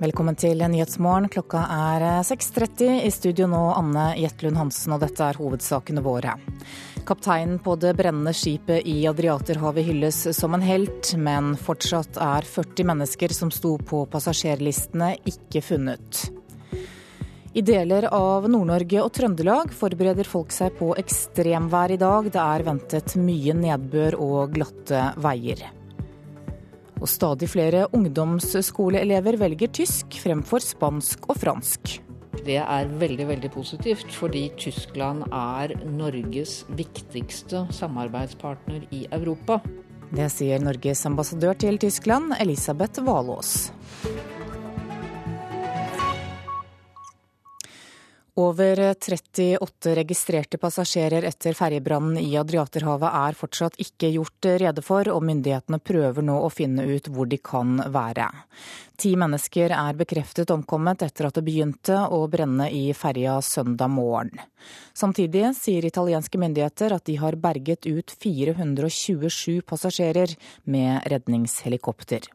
Velkommen til Nyhetsmorgen. Klokka er 6.30. I studio nå Anne Jetlund Hansen, og dette er hovedsakene våre. Kapteinen på det brennende skipet i Adriaterhavet hylles som en helt, men fortsatt er 40 mennesker som sto på passasjerlistene, ikke funnet. I deler av Nord-Norge og Trøndelag forbereder folk seg på ekstremvær i dag. Det er ventet mye nedbør og glatte veier. Og stadig flere ungdomsskoleelever velger tysk fremfor spansk og fransk. Det er veldig veldig positivt, fordi Tyskland er Norges viktigste samarbeidspartner i Europa. Det sier Norges ambassadør til Tyskland, Elisabeth Valås. Over 38 registrerte passasjerer etter ferjebrannen i Adriaterhavet er fortsatt ikke gjort rede for, og myndighetene prøver nå å finne ut hvor de kan være. Ti mennesker er bekreftet omkommet etter at det begynte å brenne i ferja søndag morgen. Samtidig sier italienske myndigheter at de har berget ut 427 passasjerer med redningshelikopter.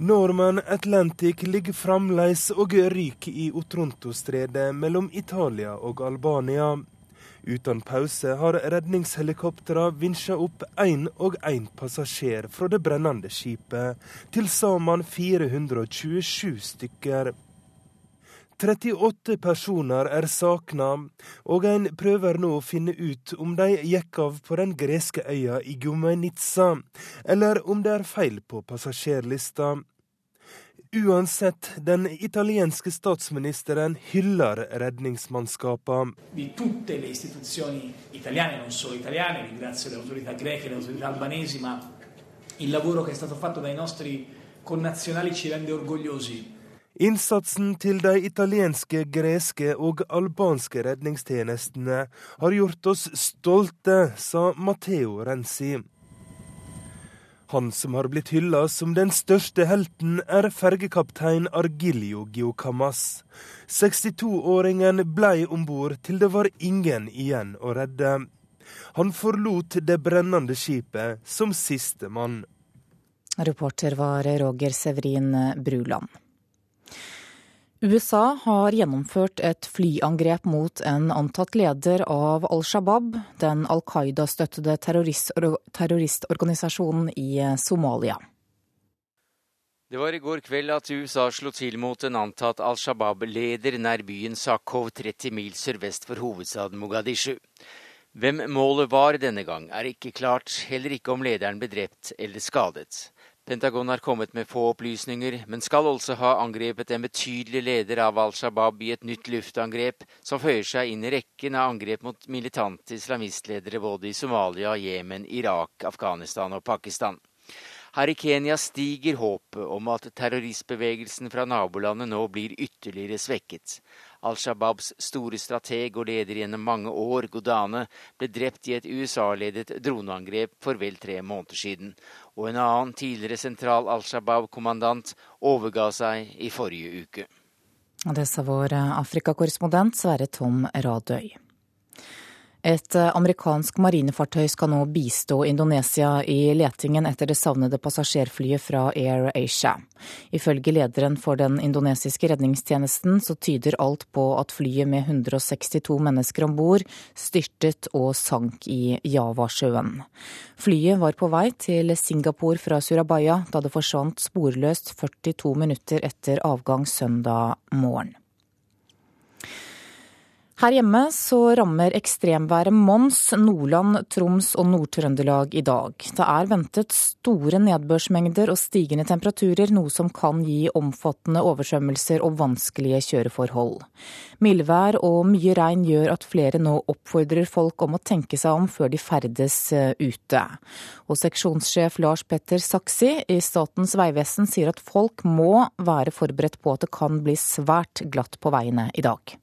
Norman Atlantic ligger fremdeles og ryker i Otronto-stredet mellom Italia og Albania. Uten pause har redningshelikoptrene vinsja opp én og én passasjer fra det brennende skipet, til sammen 427 stykker. 38 personer er savna, og en prøver nå å finne ut om de gikk av på den greske øya i Igumenica, eller om det er feil på passasjerlista. Uansett, den italienske statsministeren hyller redningsmannskapene. Innsatsen til de italienske, greske og albanske redningstjenestene har gjort oss stolte, sa Matteo Renzi. Han som har blitt hylla som den største helten, er fergekaptein Argilio Giocamas. 62-åringen blei om bord til det var ingen igjen å redde. Han forlot det brennende skipet som siste mann. Reporter var Roger Severin Bruland. USA har gjennomført et flyangrep mot en antatt leder av Al Shabaab, den Al Qaida-støttede terroristorganisasjonen i Somalia. Det var i går kveld at USA slo til mot en antatt Al Shabaab-leder nær byen Sakov 30 mil sørvest for hovedstaden Mogadishu. Hvem målet var denne gang, er ikke klart, heller ikke om lederen ble drept eller skadet. Pentagon har kommet med få opplysninger, men skal også ha angrepet en betydelig leder av Al Shabaab i et nytt luftangrep, som føyer seg inn i rekken av angrep mot militante islamistledere både i Somalia, Jemen, Irak, Afghanistan og Pakistan. Her i Kenya stiger håpet om at terroristbevegelsen fra nabolandet nå blir ytterligere svekket. Al Shabaabs store strateg og leder gjennom mange år, Godane, ble drept i et USA-ledet droneangrep for vel tre måneder siden. Og en annen tidligere sentral Al Shabaab-kommandant overga seg i forrige uke. Det sa vår Afrikakorrespondent Sverre Tom Radøy. Et eh, amerikansk marinefartøy skal nå bistå Indonesia i letingen etter det savnede passasjerflyet fra Air Asia. Ifølge lederen for den indonesiske redningstjenesten så tyder alt på at flyet med 162 mennesker om bord styrtet og sank i Javasjøen. Flyet var på vei til Singapore fra Surabaya da det forsvant sporløst 42 minutter etter avgang søndag morgen. Her hjemme så rammer ekstremværet Mons Nordland, Troms og Nord-Trøndelag i dag. Det er ventet store nedbørsmengder og stigende temperaturer, noe som kan gi omfattende oversvømmelser og vanskelige kjøreforhold. Mildvær og mye regn gjør at flere nå oppfordrer folk om å tenke seg om før de ferdes eh, ute. Og seksjonssjef Lars Petter Saksi i Statens vegvesen sier at folk må være forberedt på at det kan bli svært glatt på veiene i dag.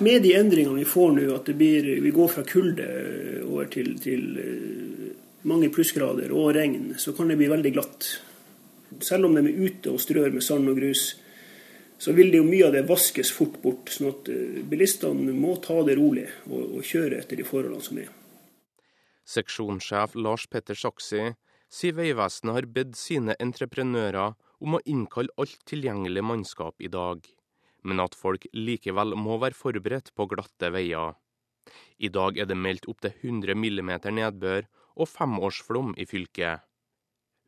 Med de endringene vi får nå, at blir, vi går fra kulde over til, til, eh, mange plussgrader og regn, så kan det bli veldig glatt. Selv om de er ute og strør med sand og grus, så vil det jo mye av det vaskes fort bort. sånn at eh, bilistene må ta det rolig og, og kjøre etter de forholdene som er. Seksjonssjef Lars Petter Saksi sier Vegvesenet har bedt sine entreprenører om å innkalle alt tilgjengelig mannskap i dag, men at folk likevel må være forberedt på glatte veier. I dag er det meldt opptil 100 millimeter nedbør og femårsflom i fylket.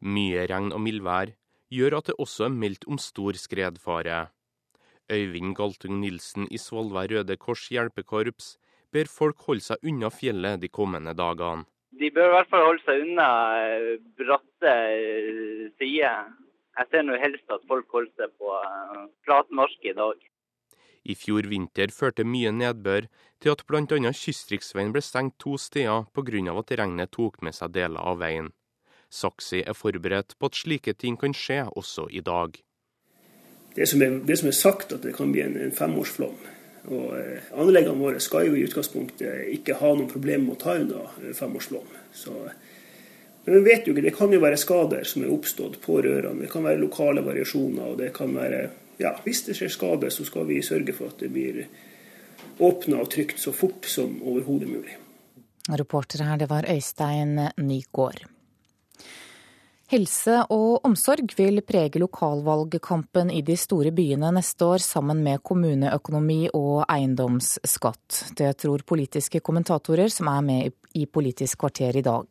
Mye regn og mildvær gjør at det også er meldt om stor skredfare. Øyvind Galtung Nilsen i Svolvær Røde Kors hjelpekorps ber folk holde seg unna fjellet de kommende dagene. De bør i hvert fall holde seg unna bratte sider. Jeg ser nå helst at folk holder seg på eh, flat i dag. I fjor vinter førte mye nedbør til at bl.a. kystriksveien ble stengt to steder pga. at regnet tok med seg deler av veien. Saksi er forberedt på at slike ting kan skje også i dag. Det som er, det som er sagt, at det kan bli en, en femårsflom. Og eh, Anleggene våre skal jo i utgangspunktet ikke ha noen problemer med å ta unna eh, femårsflom. Så, men vi vet jo ikke, det kan jo være skader som er oppstått på rørene. Det kan være lokale variasjoner. og det kan være, ja, Hvis det skjer skade, så skal vi sørge for at det blir åpna og trygt så fort som overhodet mulig. Reporter her, det var Øystein Nygård. Helse og omsorg vil prege lokalvalgkampen i de store byene neste år, sammen med kommuneøkonomi og eiendomsskatt. Det tror politiske kommentatorer som er med i Politisk kvarter i dag.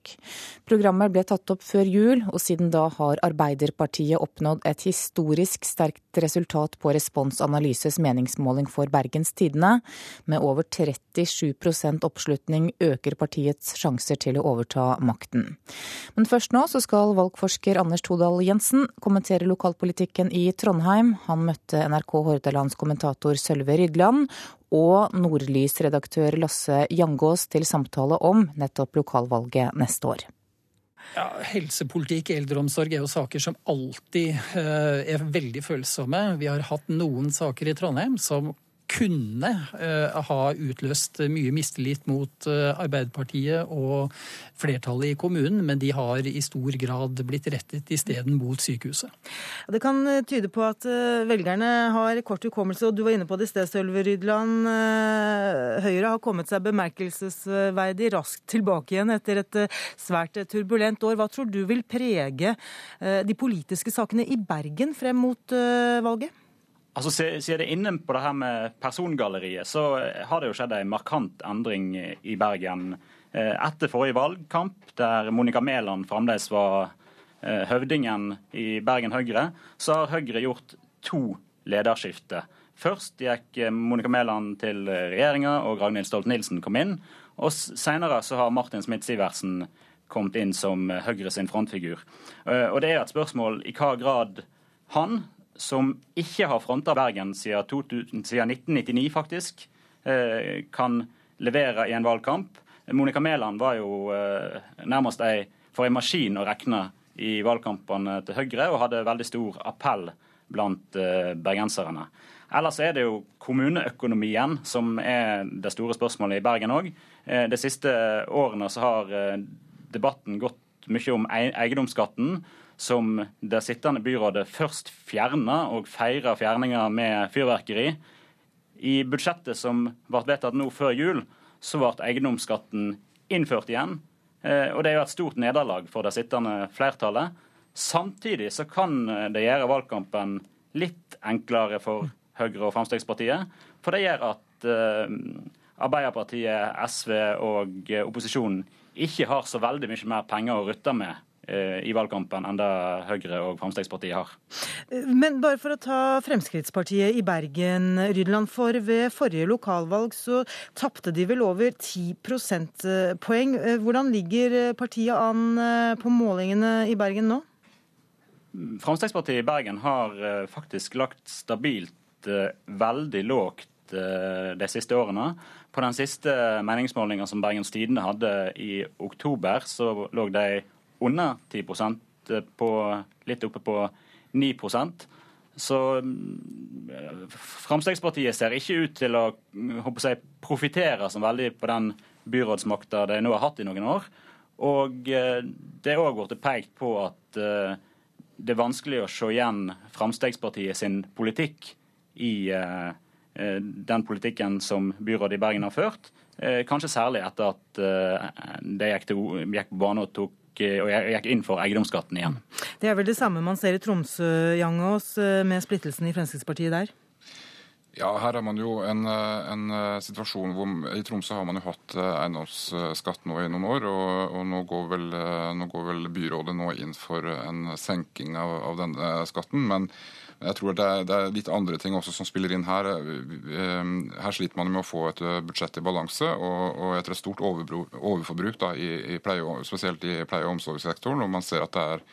Programmet ble tatt opp før jul, og siden da har Arbeiderpartiet oppnådd et historisk sterkt resultat på Respons Analyses meningsmåling for Bergens Tidende. Med over 37% oppslutning øker partiets sjanser til å overta makten. Men først nå så skal valgforsker Anders Todal Jensen kommentere lokalpolitikken i Trondheim. Han møtte NRK Hordalands kommentator Sølve Rydland, og Nordlys-redaktør Lasse Jangås til samtale om nettopp lokalvalget neste år. Ja, helsepolitikk, eldreomsorg er jo saker som alltid uh, er veldig følsomme. Vi har hatt noen saker i Trondheim som kunne uh, ha utløst mye mistillit mot uh, Arbeiderpartiet og flertallet i kommunen, men de har i stor grad blitt rettet isteden mot sykehuset. Det kan eh, tyde på at velgerne har kort hukommelse, og du var inne på det i sted, Sølve Rydland. Høyre har kommet seg bemerkelsesverdig raskt tilbake igjen etter et svært turbulent år. Hva tror du vil prege de politiske sakene i Bergen frem mot valget? Altså, Siden det inne på det her med persongalleriet, så har det jo skjedd en markant endring i Bergen. Eh, etter forrige valgkamp, der Monica Mæland fremdeles var eh, høvdingen i Bergen Høyre, så har Høyre gjort to lederskifter. Først gikk eh, Monica Mæland til regjeringa, og Ragnhild Stolt-Nielsen kom inn. Og senere så har Martin Smith-Sivertsen kommet inn som Høyre sin frontfigur. Og det er et spørsmål i hva grad han, som ikke har fronta Bergen siden, 2000, siden, 1999, faktisk, eh, kan levere i en valgkamp. Monica Mæland var jo eh, nærmest ei, for en maskin å regne i valgkampene til Høyre, og hadde veldig stor appell blant eh, bergenserne. Ellers er det jo kommuneøkonomien som er det store spørsmålet i Bergen òg. De siste årene så har debatten gått mye om eiendomsskatten som det sittende byrådet først fjerna, og feira fjerninga med fyrverkeri. I budsjettet som ble vedtatt nå før jul, så ble eiendomsskatten innført igjen. Eh, og det er jo et stort nederlag for det sittende flertallet. Samtidig så kan det gjøre valgkampen litt enklere for Høyre og Fremskrittspartiet. For det gjør at uh, Arbeiderpartiet, SV og opposisjonen ikke har så veldig mye mer penger å rutte med Eh, i valgkampen enn det Høyre og Fremskrittspartiet har. Men bare for å ta Fremskrittspartiet i Bergen, Rydland. For ved forrige lokalvalg så tapte de vel over 10 prosentpoeng. Eh, hvordan ligger partiet an eh, på målingene i Bergen nå? Fremskrittspartiet i Bergen har faktisk lagt stabilt veldig lågt de siste årene. På den siste meningsmålinga som Bergens Tidende hadde i oktober, så lå de under 10 eh, på litt oppe på 9% så mm, Fremskrittspartiet ser ikke ut til å jeg, profitere så veldig på den byrådsmakta de nå har hatt i noen år. Og eh, det er òg blitt pekt på at eh, det er vanskelig å se igjen Fremskrittspartiet sin politikk i den politikken som byrådet i Bergen har ført. Kanskje særlig etter at de gikk, til, gikk på bane og tok og gikk inn for eiendomsskatten igjen. Det er vel det samme man ser i Tromsø, Jangås, med splittelsen i Fremskrittspartiet der? Ja, her er man jo en, en, situasjon hvor I Tromsø har man jo hatt eiendomsskatt nå i noen år. Og, og nå, går vel, nå, går vel, byrådet nå inn for en senking av, av denne skatten. Men jeg tror det er, det er, litt andre ting også som spiller inn her. Her sliter man med å få et budsjett i balanse, og, og etter et stort overforbruk da, i, i pleie, spesielt i pleie- og omsorgssektoren. og man ser at det er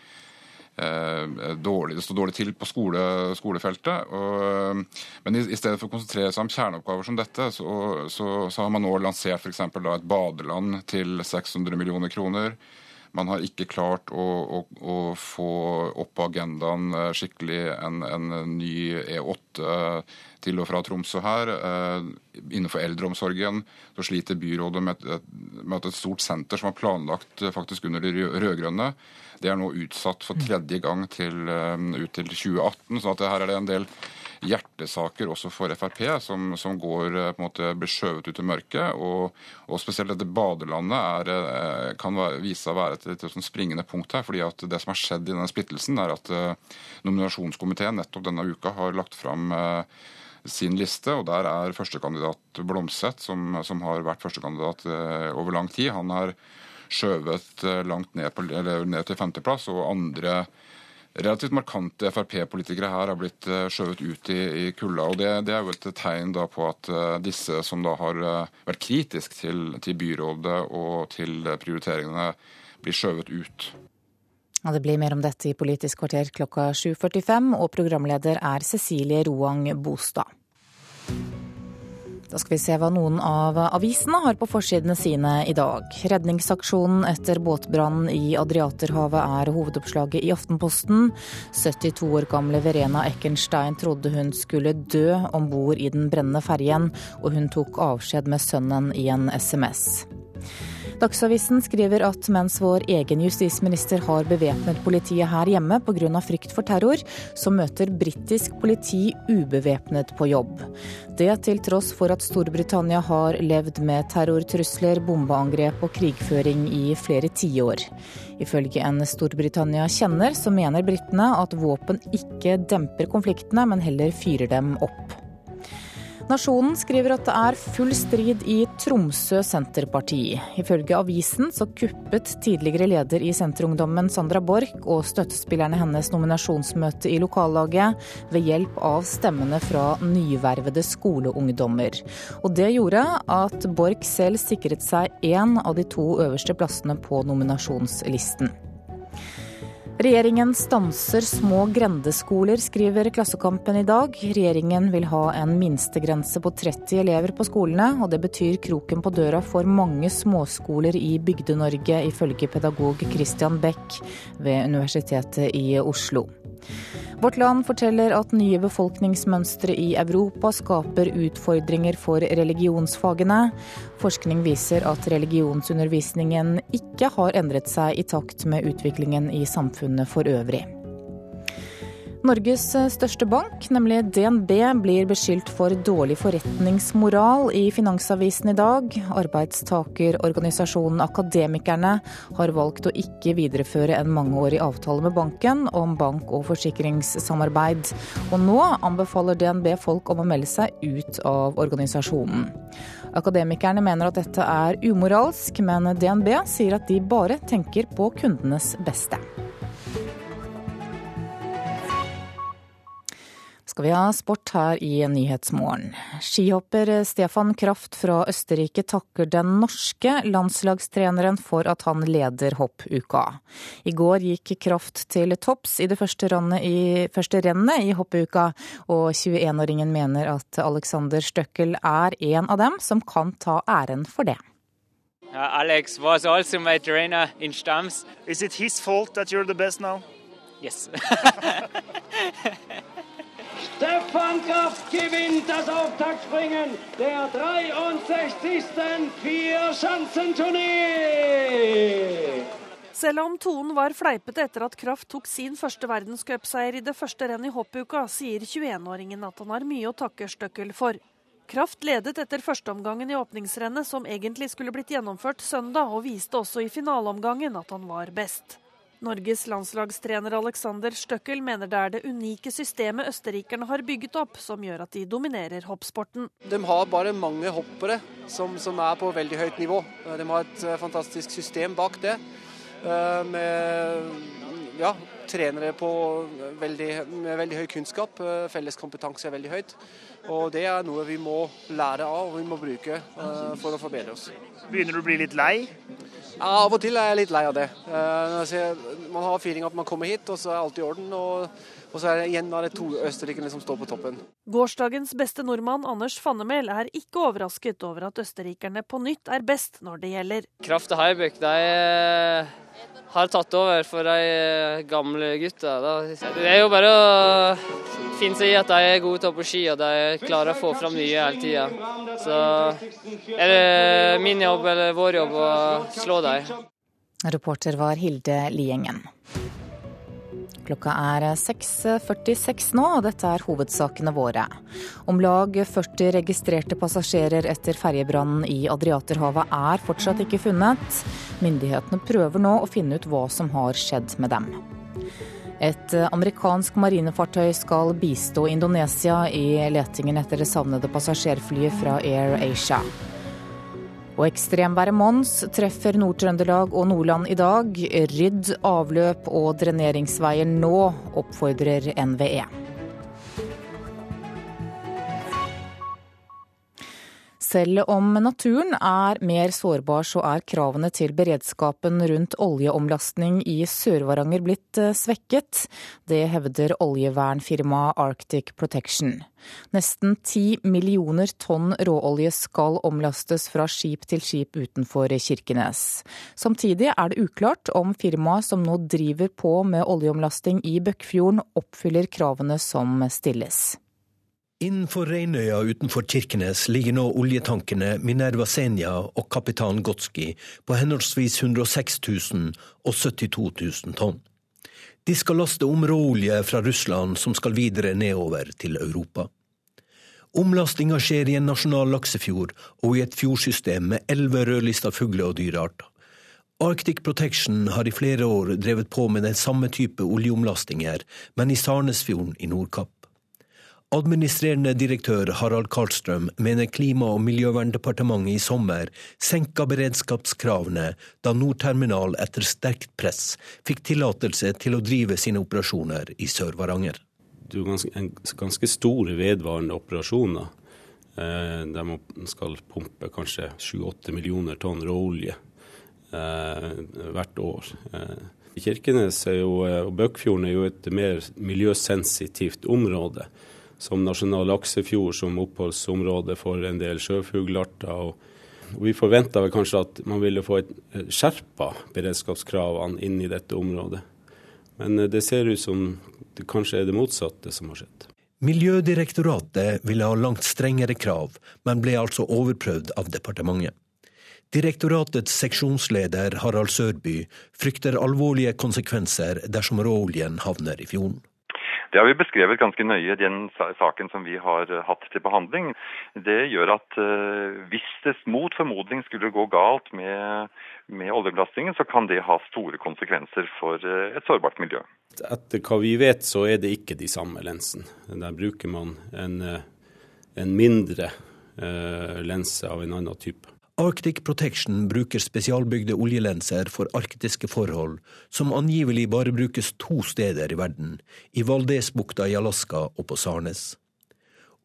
Eh, dårlig, det står dårlig til på skole, skolefeltet. Og, men i, i, stedet for å konsentrere seg om kjerneoppgaver som dette, så, så, så har man nå lansert f.eks. et badeland til 600 millioner kroner. Man har ikke klart å, å, å få opp på agendaen eh, skikkelig en, en ny E8 til og fra Tromsø her. Eh, innenfor eldreomsorgen så sliter byrådet med, et, med et stort senter som var planlagt faktisk under de rød-grønne, det er nå utsatt for tredje gang til, ut til 2018. så her er det en del hjertesaker også for Frp, som, som går, eh, måte blir skjøvet ut i mørket. Og, og spesielt dette badelandet er, eh, kan vise seg å være et, et, et, springende punkt her. fordi at Det som har skjedd i denne splittelsen, er at uh, nominasjonskomiteen nettopp denne uka har lagt fram uh, sin liste, og der er førstekandidat Blomseth, som, som har vært førstekandidat uh, over lang tid. Han er skjøvet langt ned, på, ned til femteplass, og andre relativt markante Frp-politikere her har blitt eh, skjøvet ut i, i kulda. og det, det, er jo et tegn da på at uh, disse som da har uh, vært kritisk til, til, byrådet og til prioriteringene, blir skjøvet ut. Ja, det blir mer om dette i Politisk kvarter klokka 7.45, og programleder er Cecilie Roang Bostad. Da skal vi se hva noen av avisene har på forsidene sine i dag. Redningsaksjonen etter båtbrannen i Adriaterhavet er hovedoppslaget i Aftenposten. 72 år gamle Verena Eckenstein trodde hun skulle dø om bord i den brennende ferjen, og hun tok avskjed med sønnen i en SMS. Dagsavisen skriver at mens vår egen justisminister har bevæpnet politiet her hjemme pga. frykt for terror, så møter britisk politi ubevæpnet på jobb. Det til tross for at Storbritannia har levd med terrortrusler, bombeangrep og krigføring i flere tiår. Ifølge en Storbritannia-kjenner så mener britene at våpen ikke demper konfliktene, men heller fyrer dem opp. Nasjonen skriver at det er full strid i Tromsø Senterparti. Ifølge avisen så kuppet tidligere leder i Senterungdommen Sandra Borch og støttespillerne hennes nominasjonsmøte i lokallaget ved hjelp av stemmene fra nyvervede skoleungdommer. Og det gjorde at Borch selv sikret seg én av de to øverste plassene på nominasjonslisten. Regjeringen stanser små grendeskoler, skriver Klassekampen i dag. Regjeringen vil ha en minstegrense på 30 elever på skolene, og det betyr kroken på døra for mange småskoler i Bygde-Norge, ifølge pedagog Christian Beck ved Universitetet i Oslo. Vårt Land forteller at nye befolkningsmønstre i Europa skaper utfordringer for religionsfagene. Forskning viser at religionsundervisningen ikke har endret seg i takt med utviklingen i samfunnet for øvrig. Norges største bank, nemlig DNB, blir beskyldt for dårlig forretningsmoral i Finansavisen i dag. Arbeidstakerorganisasjonen Akademikerne har valgt å ikke videreføre en mangeårig avtale med banken om bank- og forsikringssamarbeid. Og nå anbefaler DNB folk om å melde seg ut av organisasjonen. Akademikerne mener at dette er umoralsk, men DNB sier at de bare tenker på kundenes beste. Skal vi ha sport her i Nyhetsmorgen. Skihopper Stefan Kraft fra Østerrike takker den norske landslagstreneren for at han leder hoppuka. I går gikk Kraft til topps i det første, i, første rennet i hoppuka, og 21-åringen mener at Alexander Støkkel er en av dem som kan ta æren for det. Uh, Alex was also my trainer in Stams. Is it his fault that you're the best now? Yes. Stefan Kraft gewinnt das Auftaktspringen der 63. Vierschanzenturnier. Selv om tonen var fleipete etter at Kraft tok sin første verdenscupseier i det første rennet i hoppuka, sier 21-åringen at han har mye å takke Støkkel for. Kraft ledet etter førsteomgangen i åpningsrennet, som egentlig skulle blitt gjennomført søndag, og viste også i finaleomgangen at han var best. Norges landslagstrener Alexander Støkkel mener det er det unike systemet østerrikerne har bygget opp, som gjør at de dominerer hoppsporten. De har bare mange hoppere som, som er på veldig høyt nivå. De har et eh, fantastisk system bak det. Eh, med ja, trenere på veldig, med veldig høy kunnskap. Eh, felles kompetanse er veldig høyt. Og Det er noe vi må lære av og vi må bruke for å forbedre oss. Begynner du å bli litt lei? Ja, Av og til er jeg litt lei av det. Man har feeling at man kommer hit, og så er alt i orden. og, og så er det igjen er det to østerrikerne som står på toppen. Gårsdagens beste nordmann Anders Fannemel er ikke overrasket over at østerrikerne på nytt er best når det gjelder. Krafte Heibøk de eh, har tatt over for de eh, gamle gutta. Det er jo bare å finne seg i at de er gode til å på ski og de klarer å få fram nye hele tida. Så er det min jobb eller vår jobb å slå dem. Reporter var Hilde Liengen. Klokka er 6.46 nå, og dette er hovedsakene våre. Om lag 40 registrerte passasjerer etter ferjebrannen i Adriaterhavet er fortsatt ikke funnet. Myndighetene prøver nå å finne ut hva som har skjedd med dem. Et amerikansk marinefartøy skal bistå Indonesia i letingen etter det savnede passasjerflyet fra Air Asia. Og ekstremværet Mons treffer Nord-Trøndelag og Nordland i dag. Rydd avløp og dreneringsveier nå, oppfordrer NVE. Selv om naturen er mer sårbar, så er kravene til beredskapen rundt oljeomlastning i Sør-Varanger blitt eh, svekket. Det hevder oljevernfirmaet Arctic Protection. Nesten ti millioner tonn råolje skal omlastes fra skip til skip utenfor Kirkenes. Samtidig er det uklart om firmaet som nå driver på med oljeomlasting i Bøkkfjorden, oppfyller kravene som stilles. Innenfor Reinøya utenfor Kirkenes ligger nå oljetankene Minerva Senja og Kapitan Gotski på henholdsvis 106 000 og 72 000 tonn. De skal laste om råolje fra Russland som skal videre nedover til Europa. Omlastinga skjer i en nasjonal laksefjord og i et fjordsystem med elleve rødlista fugle- og dyrearter. Arctic Protection har i flere år drevet på med den samme type oljeomlastinger, men i Sarnesfjorden i Nordkapp. Administrerende direktør Harald Karlstrøm mener Klima- og miljøverndepartementet i sommer senka beredskapskravene da Nordterminal etter sterkt press fikk tillatelse til å drive sine operasjoner i Sør-Varanger. Det er ganske, ganske store vedvarende operasjoner eh, der skal pumpe kanskje 7-8 millioner tonn råolje eh, hvert år. Eh, Kirkenes jo, og Bøkfjorden er jo et mer miljøsensitivt område som nasjonal laksefjord som oppholdsområde for en del sjøfuglarter. Og vi forventa vel kanskje at man ville få et skjerpa beredskapskravene inn i dette området. Men eh, det ser ut som det kanskje er det motsatte som har skjedd. Miljødirektoratet ville ha langt strengere krav, men ble altså overprøvd av departementet. Direktoratets seksjonsleder Harald Sørby frykter alvorlige konsekvenser dersom råoljen havner i fjorden. Det har vi beskrevet ganske nøye i den saken som vi har eh, hatt til behandling. Det gjør at uh, hvis det mot formodning skulle gå galt med, med oljebelastningen, så kan det ha store konsekvenser for uh, et sårbart miljø. Etter hva vi vet, så er det ikke de samme lensene. Der bruker man en, en mindre lense av en annen type. Arctic Protection bruker spesialbygde oljelenser for arktiske forhold, som angivelig bare brukes to steder i verden, i Valdesbukta i Alaska og på Sarnes.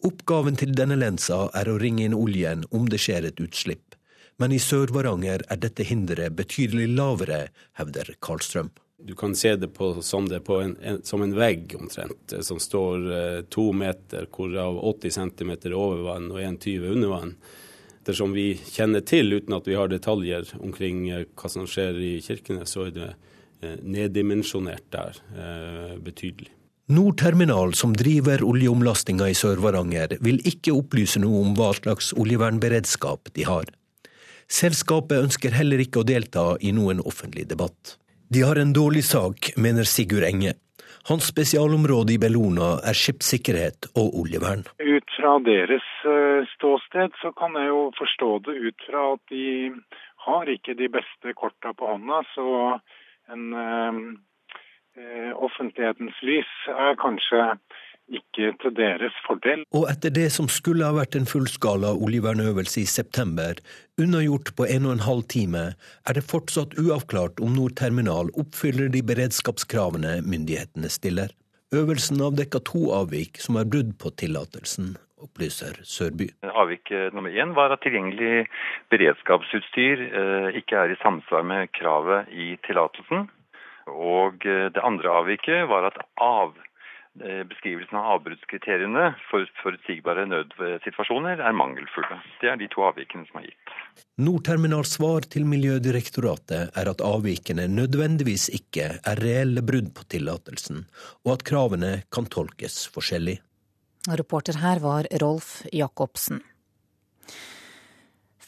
Oppgaven til denne lensa er å ringe inn oljen om det skjer et utslipp, men i Sør-Varanger er dette hinderet betydelig lavere, hevder Karlstrøm. Du kan se det på, som, det en, en, som en vegg omtrent, som står eh, to meter, hvorav 80 cm over vann og 1,20 under vann ettersom vi kjenner til, uten at vi har detaljer omkring eh, hva som skjer i Kirkenes, så er det eh, neddimensjonert der eh, betydelig. Nordterminal, som driver oljeomlastinga i Sør-Varanger, vil ikke opplyse noe om hva slags oljevernberedskap de har. Selskapet ønsker heller ikke å delta i noen offentlig debatt. De har en dårlig sak, mener Sigurd Enge. Hans spesialområde i Bellona er skipssikkerhet og oljevern. Ut fra deres eh, ståsted så kan jeg jo forstå det ut fra at de har ikke de beste korta på hånda. Så en eh, eh offentlighetens lys er kanskje ikke til deres fordel. Og etter det som skulle ha vært en fullskala oljevernøvelse i september, unnagjort på en og en halv time, er det fortsatt uavklart om Nord terminal oppfyller de beredskapskravene myndighetene stiller. Øvelsen avdekka to avvik som er brudd på tillatelsen, opplyser Sørby. Avvik eh, nummer én var at tilgjengelig beredskapsutstyr eh, ikke er i samsvar med kravet i tillatelsen. Og eh, det andre avviket var at av beskrivelsen av avbruddskriteriene for forutsigbare nødsituasjoner er mangelfulle. Det er de to avvikene som er gitt. Nordterminals svar til Miljødirektoratet er at avvikene nødvendigvis ikke er reelle brudd på tillatelsen, og at kravene kan tolkes forskjellig. Reporter her var Rolf Jacobsen.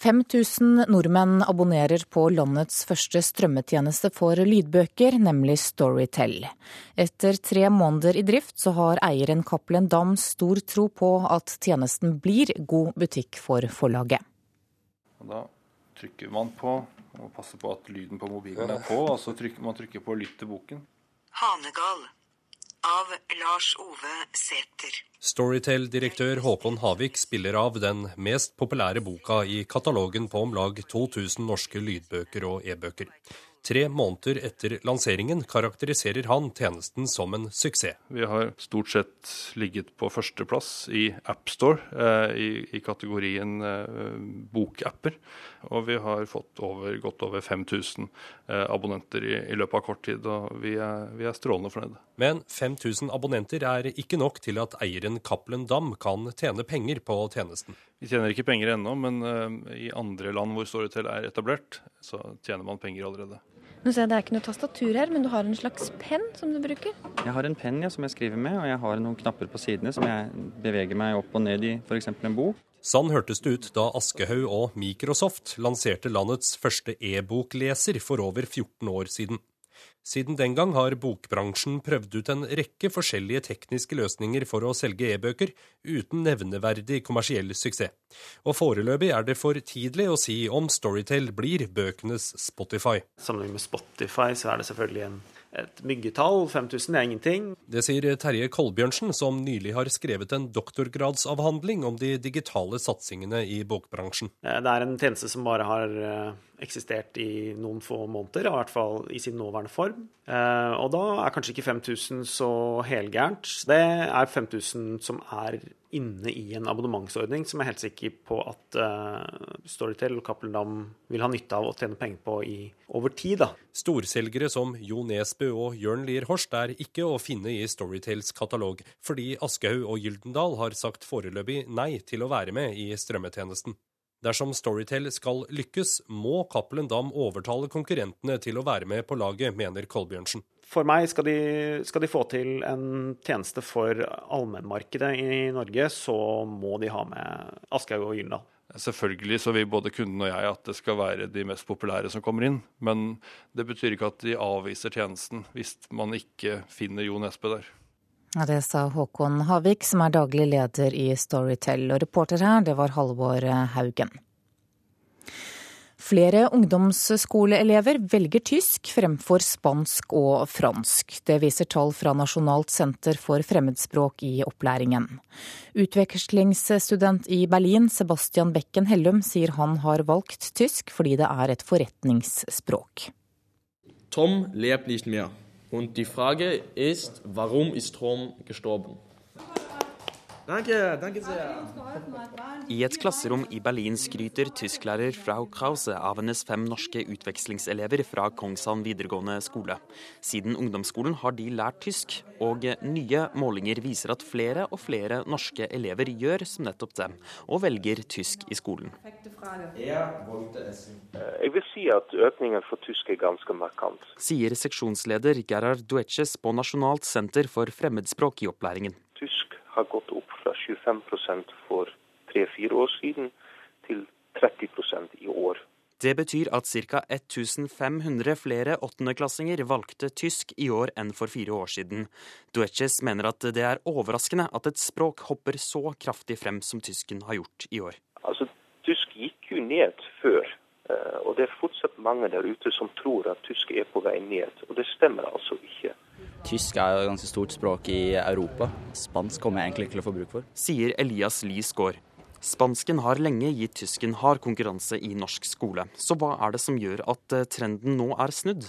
5000 nordmenn abonnerer på landets første strømmetjeneste for lydbøker, nemlig Storytel. Etter tre måneder i drift så har eieren Cappelen Dam stor tro på at tjenesten blir god butikk for forlaget. Da trykker man på og passer på at lyden på mobilen er på, og så trykker man trykker på 'lytt til boken'. Hanegal av Lars Ove Sæter. Storytel-direktør Håkon Havik spiller av den mest populære boka i katalogen på om lag 2000 norske lydbøker og e-bøker. Tre måneder etter lanseringen karakteriserer han tjenesten som en suksess. Vi har stort sett ligget på førsteplass i AppStore eh, i, i, kategorien eh, bokapper. Og vi har fått over, godt over 5000 eh, abonnenter i, i, løpet av kort tid. Og vi er, vi er strålende fornøyde. Men 5000 abonnenter er ikke nok til at eieren Cappelen Dam kan tjene penger på tjenesten. Vi tjener ikke penger ennå, men uh, i andre land hvor Storytel er etablert, så tjener man penger allerede. Nå ser jeg Det er ikke noe tastatur her, men du har en slags penn som du bruker? Jeg har en penn ja, som jeg skriver med, og jeg har noen knapper på sidene som jeg beveger meg opp og ned i, f.eks. en bok. Sånn hørtes det ut da Aschehoug og Microsoft lanserte landets første e-bokleser for over 14 år siden. Siden den gang har bokbransjen prøvd ut en rekke forskjellige tekniske løsninger for å selge e-bøker, uten nevneverdig kommersiell suksess. Og foreløpig er det for tidlig å si om Storytel blir bøkenes Spotify. Sammenlignet med Spotify så er det selvfølgelig en et myggetall. 5000 er ingenting. Det sier Terje Kolbjørnsen, som nylig har skrevet en doktorgradsavhandling om de digitale satsingene i bokbransjen. Eh, det er en tjeneste som bare har eh, eksistert i noen få måneder, i hvert fall i sin nåværende form. Eh, og da er kanskje ikke 5000 så helgærent. Det er 5000 som er inne i en abonnementsordning som jeg er helt sikker på at uh, Storytel og Cappelen Dam vil ha nytte av å tjene penger på i, over tid. da. Storselgere som Jo Nesbø og Jørn Lier Horst er ikke å finne i Storytels katalog, fordi Aschehoug og Gyldendal har sagt foreløpig nei til å være med i strømmetjenesten. Dersom Storytel skal lykkes, må Cappelen Dam overtale konkurrentene til å være med på laget, mener Kolbjørnsen. For meg, skal de, skal de få til en tjeneste for allmennmarkedet i Norge, så må de ha med Aschehoug og Gyldendal. Selvfølgelig så vil både kunden og jeg at det skal være de mest populære som kommer inn. Men det betyr ikke at de avviser tjenesten hvis man ikke finner Jo Nesbø der. Det sa Håkon Havik, som er daglig leder i Storytel. Og reporter her, det var Halvor Haugen. Flere ungdomsskoleelever velger tysk fremfor spansk og fransk. Det viser tall fra Nasjonalt senter for fremmedspråk i opplæringen. Utvekslingsstudent i Berlin, Sebastian Bekken Hellum, sier han har valgt tysk fordi det er et forretningsspråk. Tom lebt nicht mehr. Und die Frage ist, warum ist Tom gestorben? Danke, danke sehr. I et klasserom i Berlin skryter tysklærer Frau Krause av hennes fem norske utvekslingselever fra Kongshavn videregående skole. Siden ungdomsskolen har de lært tysk, og nye målinger viser at flere og flere norske elever gjør som nettopp dem, og velger tysk i skolen. Jeg vil si at økningen for tysk er ganske markant. Sier seksjonsleder Gerhard Dueches på Nasjonalt senter for fremmedspråk i opplæringen. Tysk har gått opp fra 25% for tre-fire år siden til 30% i år. Det betyr at ca. 1500 flere åttendeklassinger valgte tysk i år enn for fire år siden. Duetches mener at det er overraskende at et språk hopper så kraftig frem som tysken har gjort i år. Altså, Tysk gikk jo ned før, eh, og det er fortsatt mange der ute som tror at tysk er på vei ned. Og det stemmer altså ikke. Tysk er jo et ganske stort språk i Europa. Spansk kommer jeg egentlig ikke til å få bruk for. Sier Elias Lysgård. Spansken har lenge gitt tysken hard konkurranse i norsk skole. Så hva er det som gjør at eh, trenden nå er snudd?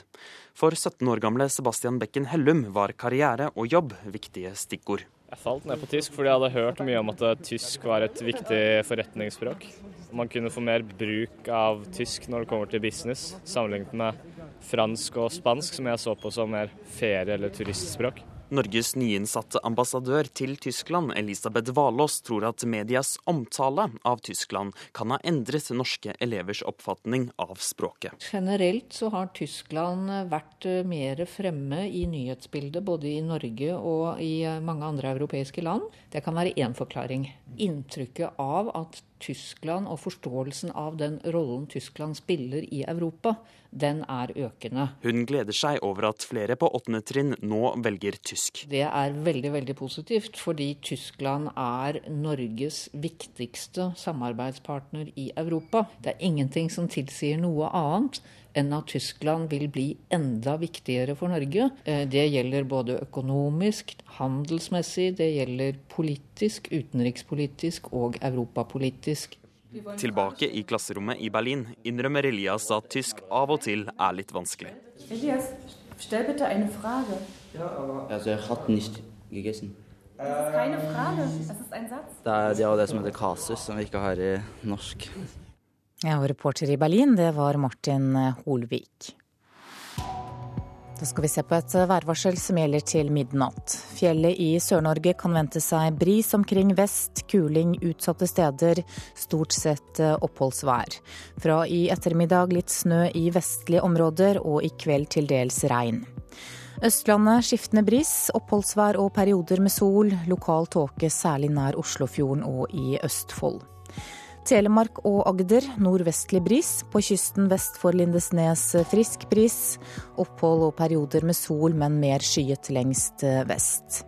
For 17 år gamle Sebastian Bekken Hellum var karriere og jobb viktige stikkord. Jeg falt ned på tysk fordi jeg hadde hørt mye om at eh, tysk var et viktig forretningsspråk. Man kunne få mer bruk av tysk når det kommer til business, sammenlignet med fransk og spansk, som jeg så på som mer ferie- eller turistspråk. Norges nyinnsatte ambassadør til Tyskland, Elisabeth Valås, tror at medias omtale av Tyskland kan ha endret norske elevers oppfatning av språket. Generelt så har Tyskland vært mer fremme i nyhetsbildet både i Norge og i mange andre europeiske land. Det kan være én forklaring. Inntrykket av at Tyskland og forståelsen av den rollen Tyskland spiller i Europa, den er økende. Hun gleder seg over at flere på åttende trinn nå velger tysk. Det er veldig veldig positivt, fordi Tyskland er Norges viktigste samarbeidspartner i Europa. Det er ingenting som tilsier noe annet enn at Tyskland vil bli enda viktigere for Norge. Eh, det gjelder både økonomisk, handelsmessig, det gjelder politisk, utenrikspolitisk og europapolitisk. Tilbake i klasserommet i Berlin innrømmer Elias at tysk av og til er litt vanskelig. Elias, stell bitte eine Frage. Har gegessen. Ist keine Frage, das ist ein Satz. Det er det, er det som heter kasus, som vi ikke har i norsk. Ja, og reporter i Berlin, det var Martin Holvik. Da skal vi se på et værvarsel som gjelder til midnatt. Fjellet i Sør-Norge kan vente seg bris omkring vest, kuling utsatte steder, stort sett oppholdsvær. Fra i ettermiddag litt snø i vestlige områder, og i kveld til dels regn. Østlandet skiftende bris, oppholdsvær og perioder med sol. Lokal tåke særlig nær Oslofjorden og i Østfold. Telemark og Agder nordvestlig bris. På kysten vest for Lindesnes frisk bris. Opphold og perioder med sol, men mer skyet lengst vest.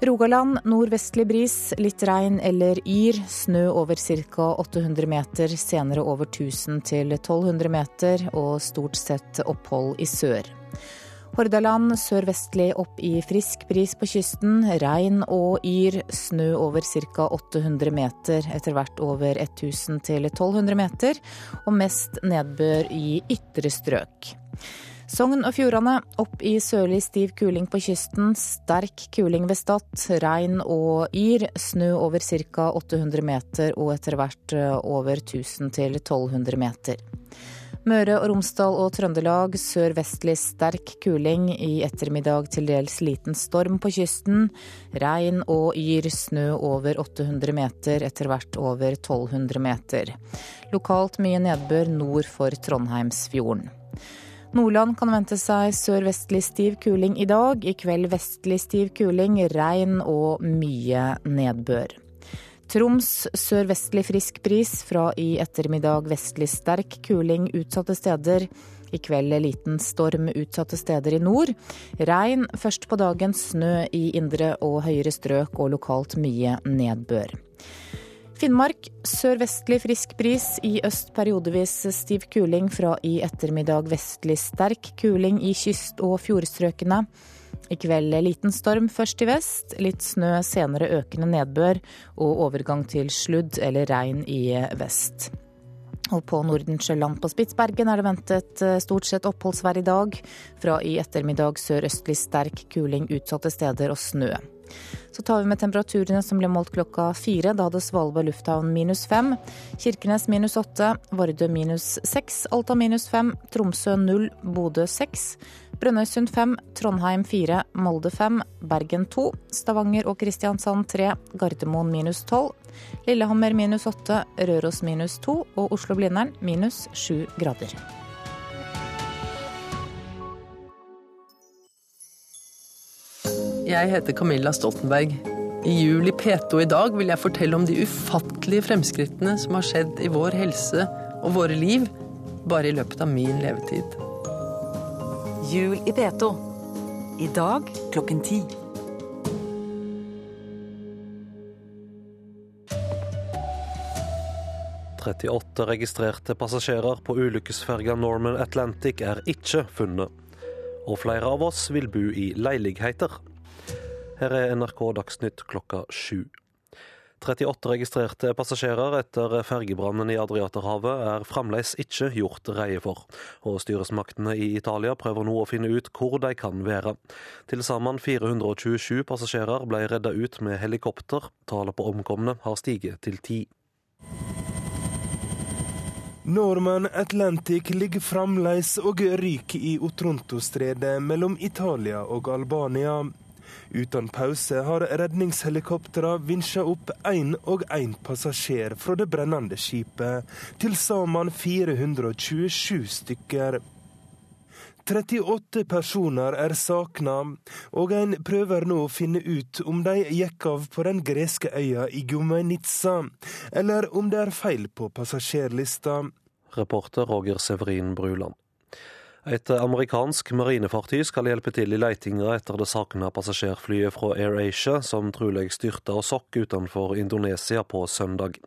Rogaland nordvestlig bris, litt regn eller yr. Snø over ca. 800 meter, senere over 1000 til 1200 meter, og stort sett opphold i sør. Hordaland sørvestlig opp i frisk bris på kysten. Regn og yr. Snø over ca. 800 meter, etter hvert over 1000 til 1200 meter. Og mest nedbør i ytre strøk. Sogn og Fjordane opp i sørlig stiv kuling på kysten. Sterk kuling ved Stad. Regn og yr. Snø over ca. 800 meter og etter hvert over 1000 til 1200 meter. Møre og Romsdal og Trøndelag sørvestlig sterk kuling. I ettermiddag til dels liten storm på kysten. Regn og yr, snø over 800 meter, etter hvert over 1200 meter. Lokalt mye nedbør nord for Trondheimsfjorden. Nordland kan vente seg sørvestlig stiv kuling i dag. I kveld vestlig stiv kuling, regn og mye nedbør. Troms sørvestlig frisk bris, fra i ettermiddag vestlig sterk kuling utsatte steder. I kveld liten storm utsatte steder i nord. Regn først på dagen, snø i indre og høyere strøk og lokalt mye nedbør. Finnmark sørvestlig frisk bris, i øst periodevis stiv kuling. Fra i ettermiddag vestlig sterk kuling i kyst- og fjordstrøkene. I kveld liten storm først i vest, litt snø, senere økende nedbør og overgang til sludd eller regn i vest. Og på Nordensjøland på Spitsbergen er det ventet stort sett oppholdsvær i dag. Fra i ettermiddag sørøstlig sterk kuling utsatte steder og snø. Så tar vi med temperaturene som ble målt klokka fire. Da hadde Svalbard lufthavn minus fem, Kirkenes minus åtte, Vardø minus seks, Alta minus fem, Tromsø null, Bodø seks, Brønnøysund 5, Trondheim 4, Molde 5, Bergen 2, Stavanger og Kristiansand 3, Gardermoen minus tolv, Lillehammer minus 8, Røros minus 2 og Oslo-Blindern minus 7 grader. Jeg heter Camilla Stoltenberg. I Juli i P2 i dag vil jeg fortelle om de ufattelige fremskrittene som har skjedd i vår helse og våre liv bare i løpet av min levetid. Jul i P2. I dag klokken ti. «38 registrerte passasjerer på ulykkesferga Norman Atlantic er ikke funnet. Og flere av oss vil bo i leiligheter. Her er NRK Dagsnytt klokka sju. 38 registrerte passasjerer etter fergebrannen i Adriaterhavet er fremdeles ikke gjort reie for, og styresmaktene i Italia prøver nå å finne ut hvor de kan være. Til sammen 427 passasjerer ble redda ut med helikopter. Tallet på omkomne har stiget til ti. Norman Atlantic ligger fremdeles og ryker i Otronto-stredet mellom Italia og Albania. Uten pause har redningshelikoptrene vinsja opp én og én passasjer fra det brennende skipet. Til sammen 427 stykker. 38 personer er savna, og en prøver nå å finne ut om de gikk av på den greske øya Igumenica, eller om det er feil på passasjerlista. Reporter Roger Severin Bruland. Et amerikansk marinefartøy skal hjelpe til i letinga etter det savna passasjerflyet fra AirAsia, som trolig styrta og sokk utenfor Indonesia på søndag.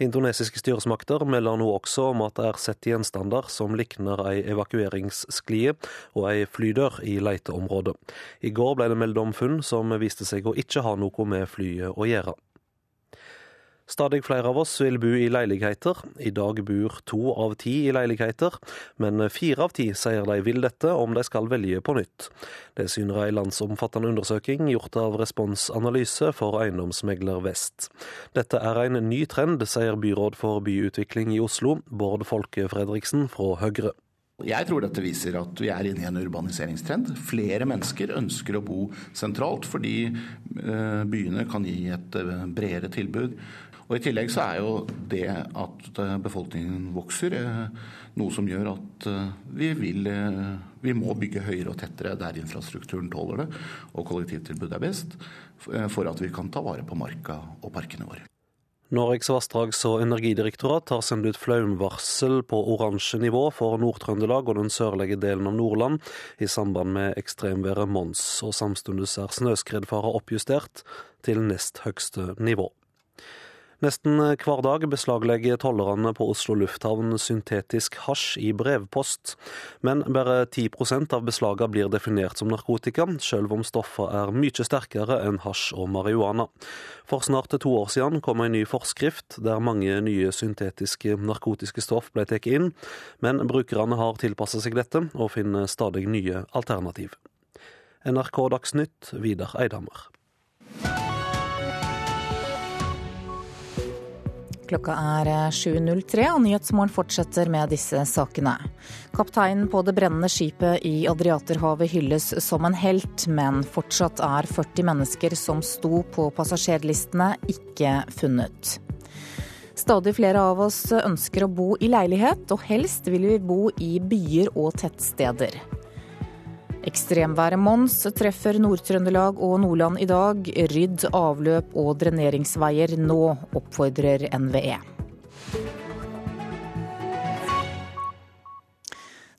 Indonesiske styresmakter melder nå også om at det er sett gjenstander som likner ei evakueringssklie og ei flydør i leiteområdet. I går ble det meldt om funn som viste seg å ikke ha noe med flyet å gjøre. Stadig flere av oss vil bo i leiligheter. I dag bor to av ti i leiligheter, men fire av ti sier de vil dette om de skal velge på nytt. Det syner ei landsomfattende undersøking gjort av Respons Analyse for Eiendomsmegler Vest. Dette er en ny trend, sier byråd for byutvikling i Oslo, Bård Folke Fredriksen fra Høyre. Jeg tror dette viser at vi er inne i en urbaniseringstrend. Flere mennesker ønsker å bo sentralt, fordi eh, byene kan gi et eh, bredere tilbud. Og I tillegg så er jo det at eh, befolkningen vokser, noe som gjør at vi, vil, vi må bygge høyere og tettere der infrastrukturen tåler det, og kollektivtilbudet er best, for at vi kan ta vare på marka og parkene våre. Norges vassdrags- og energidirektorat har sendt ut flaumvarsel på oransje nivå for Nord-Trøndelag og den sørlige delen av Nordland i samband med ekstremværet Mons, og samtidig er snøskredfare oppjustert til nest høgste nivå. Nesten hver dag beslaglegger tollerne på Oslo lufthavn syntetisk hasj i brevpost, men bare 10% av beslagene blir definert som narkotika, selv om stoffene er mye sterkere enn hasj og marihuana. For snart to år siden kom en ny forskrift der mange nye syntetiske narkotiske stoff ble tatt inn, men brukerne har tilpasset seg dette og finner stadig nye alternativ. NRK Dagsnytt, Vidar Eidhammer. Klokka er 7.03 og Nyhetsmorgen fortsetter med disse sakene. Kapteinen på det brennende skipet i Adriaterhavet hylles som en helt, men fortsatt er 40 mennesker som sto på passasjerlistene, ikke funnet. Stadig flere av oss ønsker å bo i leilighet, og helst vil vi bo i byer og tettsteder. Ekstremværet Mons treffer Nord-Trøndelag og Nordland i dag. Rydd avløp og dreneringsveier nå, oppfordrer NVE.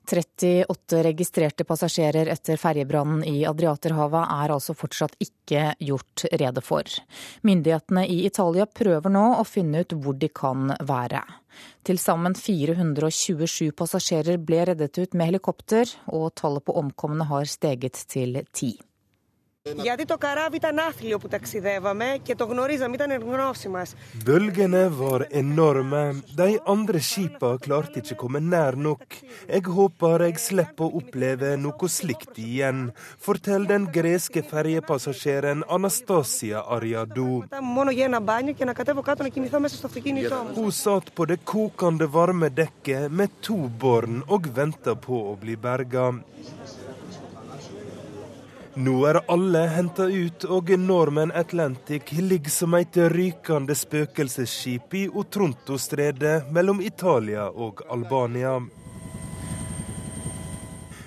38 registrerte passasjerer etter ferjebrannen i Adriaterhavet er altså fortsatt ikke gjort rede for. Myndighetene i Italia prøver nå å finne ut hvor de kan være. Til sammen 427 passasjerer ble reddet ut med helikopter, og tallet på omkomne har steget til ti. Γιατί το καράβι ήταν άθλιο που ταξιδεύαμε και το γνωρίζαμε, ήταν γνώση μας. Bølgene var enorme. De andre skipa klarte ikke komme nær nok. Jeg håper jeg slipper å oppleve noe slikt igjen, forteller den greske ferjepassasjeren Anastasia Ariadou. Hun satt på det kokende varme dekket med to barn og venta på å bli berga. Nå er alle henta ut, og Norman Atlantic ligger som et rykende spøkelsesskip i Otronto-stredet mellom Italia og Albania.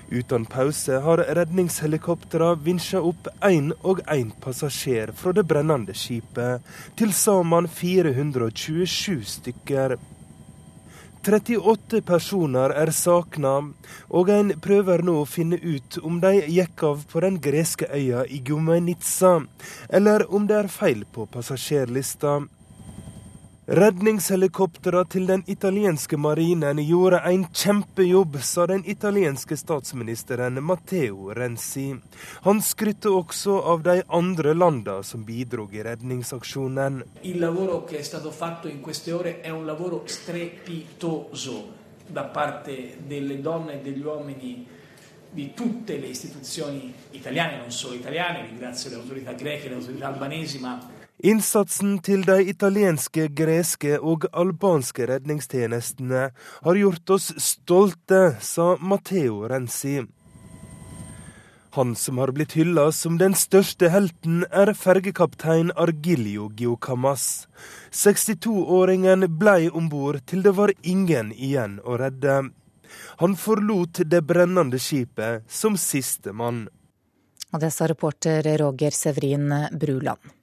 Uten pause har redningshelikoptrene vinsja opp én og én passasjer fra det brennende skipet. Til sammen 427 stykker. 38 personer er savna, og en prøver nå å finne ut om de gikk av på den greske øya Igumenica, eller om det er feil på passasjerlista. Redningshelikoptrene til den italienske marinen gjorde en kjempejobb, sa den italienske statsministeren Matteo Renzi. Han skrytte også av de andre landene som bidro i redningsaksjonen. Il lavoro che è stato fatto in queste ore è un lavoro strepitoso da parte delle donne e degli uomini di tutte le istituzioni italiane, non solo italiane, ringrazio le autorità greche le autorità albanesi, ma Innsatsen til de italienske, greske og albanske redningstjenestene har gjort oss stolte, sa Matteo Renzi. Han som har blitt hylla som den største helten, er fergekaptein Argilio Giocamas. 62-åringen blei om bord til det var ingen igjen å redde. Han forlot det brennende skipet som siste mann. Og det sa reporter Roger Severin Bruland.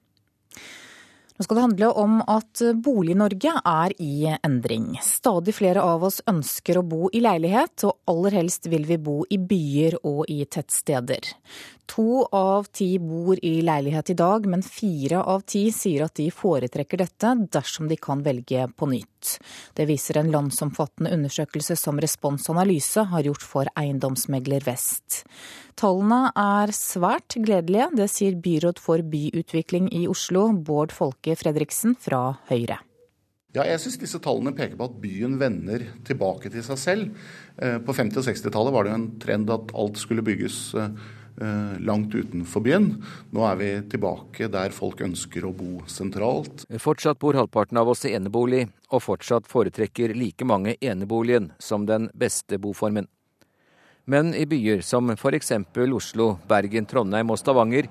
Nå skal det handle om at Bolig-Norge er i endring. Stadig flere av oss ønsker å bo i leilighet, og aller helst vil vi bo i byer og i tettsteder. To av ti bor i leilighet i dag, men fire av ti sier at de foretrekker dette dersom de kan velge på nytt. Det viser en landsomfattende undersøkelse som Respons Analyse har gjort for Eiendomsmegler Vest. Tallene er svært gledelige, det sier byråd for byutvikling i Oslo, Bård Folke Fredriksen fra Høyre. Ja, jeg syns disse tallene peker på at byen vender tilbake til seg selv. Eh, på 50- og 60-tallet var det en trend at alt skulle bygges eh, langt utenfor byen. Nå er vi tilbake der folk ønsker å bo sentralt. Fortsatt bor halvparten av oss i enebolig, og fortsatt foretrekker like mange eneboligen som den beste boformen. Men i byer som f.eks. Oslo, Bergen, Trondheim og Stavanger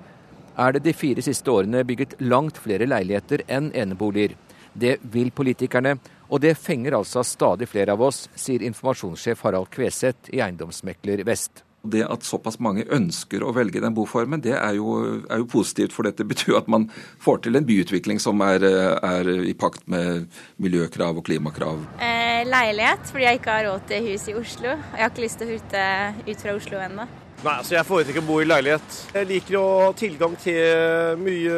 er det de fire siste årene bygget langt flere leiligheter enn eneboliger. Det vil politikerne, og det fenger altså stadig flere av oss, sier informasjonssjef Harald Kveseth i Eiendomsmekler Vest. Det at såpass mange ønsker å velge den boformen, det er jo, er jo positivt. For dette betyr at man får til en byutvikling som er, er i pakt med miljøkrav og klimakrav. Eh, leilighet, fordi jeg ikke har råd til hus i Oslo. Jeg har ikke lyst til å flytte ut fra Oslo ennå. Nei, altså Jeg foretrekker å bo i leilighet. Jeg liker å ha tilgang til mye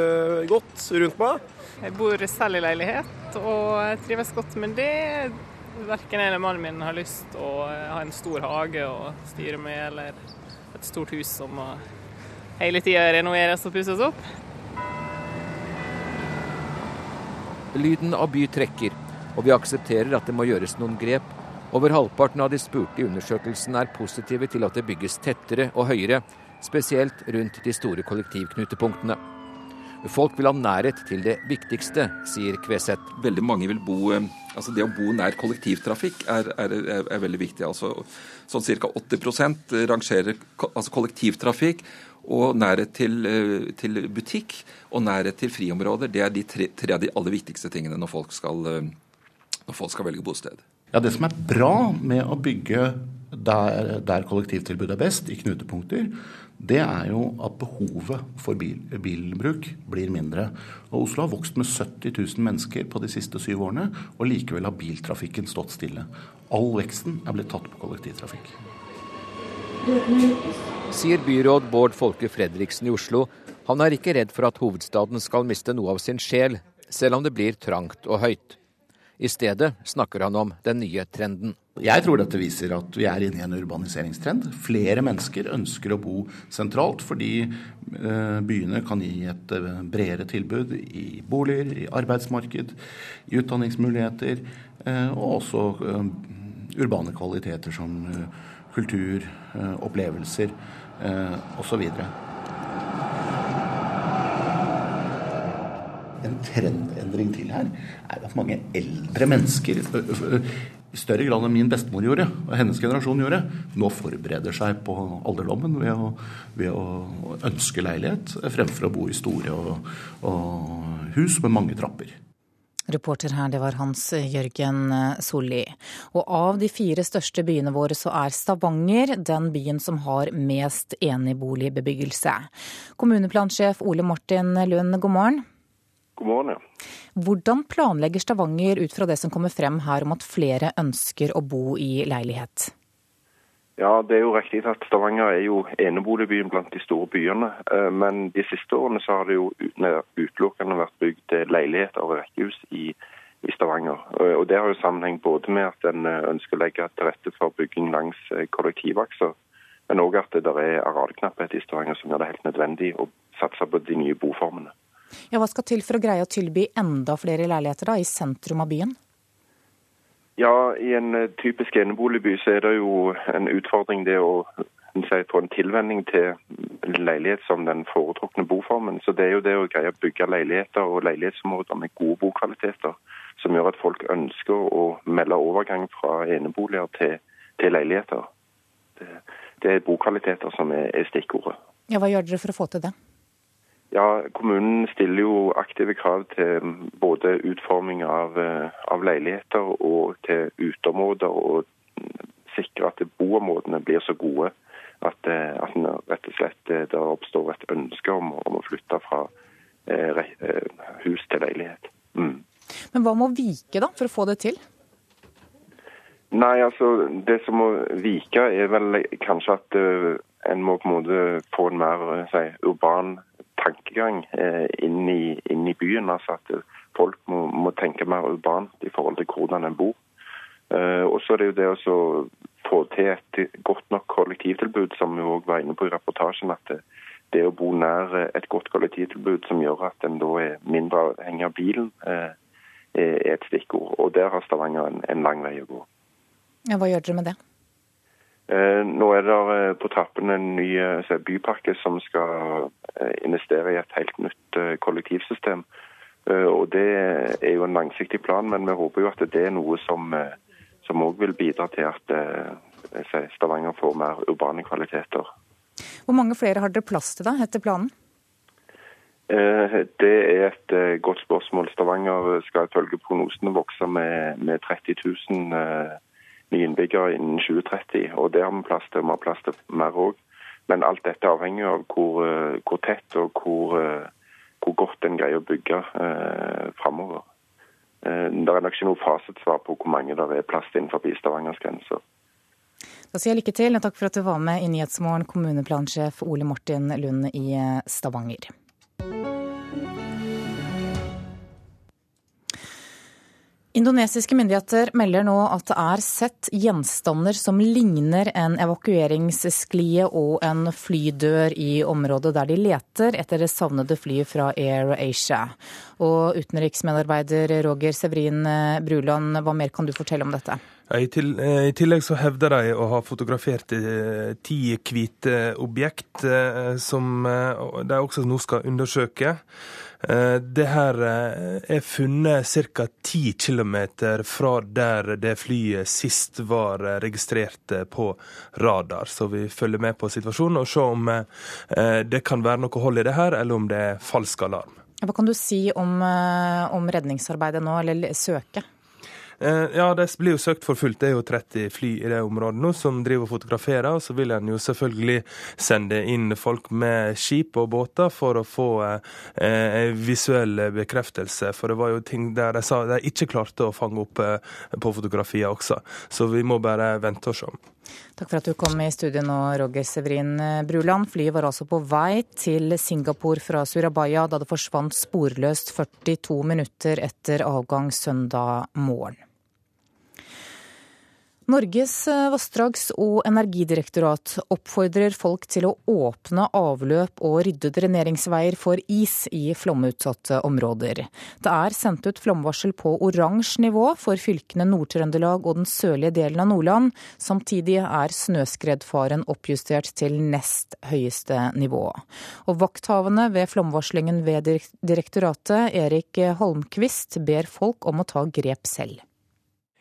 godt rundt meg. Jeg bor selv i leilighet og trives godt med det. Verken jeg eller mannen min har lyst å ha en stor hage å styre med, eller et stort hus som må hele tida renoveres og pusses opp. Lyden av by trekker, og vi aksepterer at det må gjøres noen grep. Over halvparten av de spurte i undersøkelsen er positive til at det bygges tettere og høyere, spesielt rundt de store kollektivknutepunktene. Folk vil ha nærhet til det viktigste, sier Kveseth. Veldig mange vil bo eh, Altså det å bo nær kollektivtrafikk er, er, er, er veldig viktig. Altså, sånn ca. 80% rangerer altså kollektivtrafikk og nærhet til, eh, til, butikk og nærhet til friområder. Det er de tre, tre, av de aller viktigste tingene når folk skal, eh, når folk skal velge bosted. Ja, Det som er bra med å bygge der, der kollektivtilbudet er best, i knutepunkter, det er jo at behovet for bil, bilbruk blir mindre. Og Oslo har vokst med 70 000 mennesker på de siste syv årene, og likevel har biltrafikken stått stille. All veksten er blitt tatt på kollektivtrafikk. Sier byråd Bård Folke Fredriksen i Oslo. Han er ikke redd for at hovedstaden skal miste noe av sin sjel, selv om det blir trangt og høyt. I stedet snakker han om den nye trenden. Jeg tror dette viser at vi er inne i en urbaniseringstrend. Flere mennesker ønsker å bo sentralt fordi eh, byene kan gi et eh, bredere tilbud i boliger, i arbeidsmarked, i utdanningsmuligheter, eh, og også urbane kvaliteter som kultur, opplevelser osv. En trendendring til her er at mange eldre mennesker i større grad enn min bestemor gjorde, og hennes generasjon gjorde, nå forbereder seg på alderdommen ved å, ved å ønske leilighet fremfor å bo i store og, og hus med mange trapper. Reporter her, det var Hans Jørgen Solli. Og av de fire største byene våre så er Stavanger den byen som har mest eneboligbebyggelse. Kommuneplansjef Ole Martin Lund, god morgen. God morgen, ja. Hvordan planlegger Stavanger ut fra det som kommer frem her om at flere ønsker å bo i leilighet? Ja, Det er jo riktig at Stavanger er jo eneboligbyen blant de store byene. Eh, men de siste årene så har det jo utelukkende vært bygd leiligheter og rekkehus i, i, Stavanger. Eh, og Det har jo sammenheng både med at en eh, ønsker å legge til rette for bygging langs kollektivakser, men òg at det er arealknapphet i Stavanger som gjør det helt nødvendig å satse på de nye boformene. Ja, Hva skal til for å greie å tilby enda flere leiligheter da, i sentrum av byen? Ja, I en eh, typisk eneboligby så er det jo en utfordring det å si, få en tilvenning til leilighet som den foretrukne boformen. Så det er jo det å greie å bygge leiligheter og leilighetsområder med gode bokvaliteter, som gjør at folk ønsker å melde overgang fra eneboliger til, til leiligheter. Det, det, er bokvaliteter som er, er stikkordet. Ja, Hva gjør dere for å få til det? Ja, Kommunen stiller jo aktive krav til både utforming av, eh, av leiligheter og til uteområder, og sikre at boområdene blir så gode at, eh, at rett og slett eh, det oppstår et ønske om, om å flytte fra eh, hus til leilighet. Mm. Men hva må vike da, for å få det til? Nei, altså Det som må vike, er vel kanskje at uh, en må på en måte få en mer si, urban tankegang eh, inn i, inn i, byen. altså At folk må, må, tenke mer urbant i forhold til hvordan en bor. Eh, og så er det jo det å få til et godt nok kollektivtilbud, som vi òg var inne på i reportasjen. at det, det å bo nær et godt kollektivtilbud som gjør at en da er mindre avhengig av bilen, eh, er et stikkord. Og der har Stavanger en, en lang vei å gå. Ja, hva gjør dere med det? Eh, nå er det eh, på trappene en ny eh, bypakke som skal investere i et helt nytt kollektivsystem. Og Det er jo en langsiktig plan, men vi håper jo at det er noe som som òg vil bidra til at Stavanger får mer urbane kvaliteter. Hvor mange flere har dere plass til da, etter planen? Det er et godt spørsmål. Stavanger skal ifølge prognosene vokse med, med 30 000 nye innbyggere innen 2030. og Det har vi plass til. Vi har plass til mer òg. Men alt dette avhenger av hvor, eh, hvor tett og hvor, eh, hvor, godt en greier å bygge eh, framover. Eh, det er nok ikke noe fasitsvar på hvor mange det er plass innenfor Stavangers grenser. Da sier jeg lykke til, og takk for at du var med i Nyhetsmorgen, kommuneplansjef Ole Martin Lund i Stavanger. Indonesiske myndigheter melder nå at det er sett gjenstander som ligner en evakueringssklie og en flydør i området der de leter etter det savnede flyet fra Air Asia. Og utenriksmedarbeider Roger Severin Bruland, hva mer kan du fortelle om dette? I tillegg så hevder de å ha fotografert eh, ti hvite objekt eh, som eh, de også nå skal undersøke. Eh, det her eh, er funnet ca. 10 km fra der det flyet sist var eh, registrert på radar. Så vi følger med på situasjonen og ser om det kan være noe hold i det her, eller om det er falsk alarm. Hva kan du si om, om redningsarbeidet nå, eller søket? Eh, ja, det blir jo søkt for fullt. Det er jo 30 fly i det området nå som driver og fotograferer. Og så vil en jo selvfølgelig sende inn folk med skip og båter for å få eh, visuell bekreftelse. For det var jo ting der de sa de ikke klarte å fange opp eh, på fotografier også. Så vi må bare vente og se. Takk for at du kom i studio nå, Roger Severin Bruland. Flyet var altså på vei til Singapore fra Surabaya da det forsvant sporløst 42 minutter etter avgang søndag morgen. Norges eh, vassdrags- og energidirektorat oppfordrer folk til å åpne avløp og rydde dreneringsveier for is i flomutsatte områder. Det er sendt ut flomvarsel på oransje nivå for fylkene Nord-Trøndelag og den sørlige delen av Nordland. Samtidig er snøskredfaren oppjustert til nest høyeste nivå. Og vakthavende ved flomvarslingen ved direktoratet, Erik Holmquist, ber folk om å ta grep selv.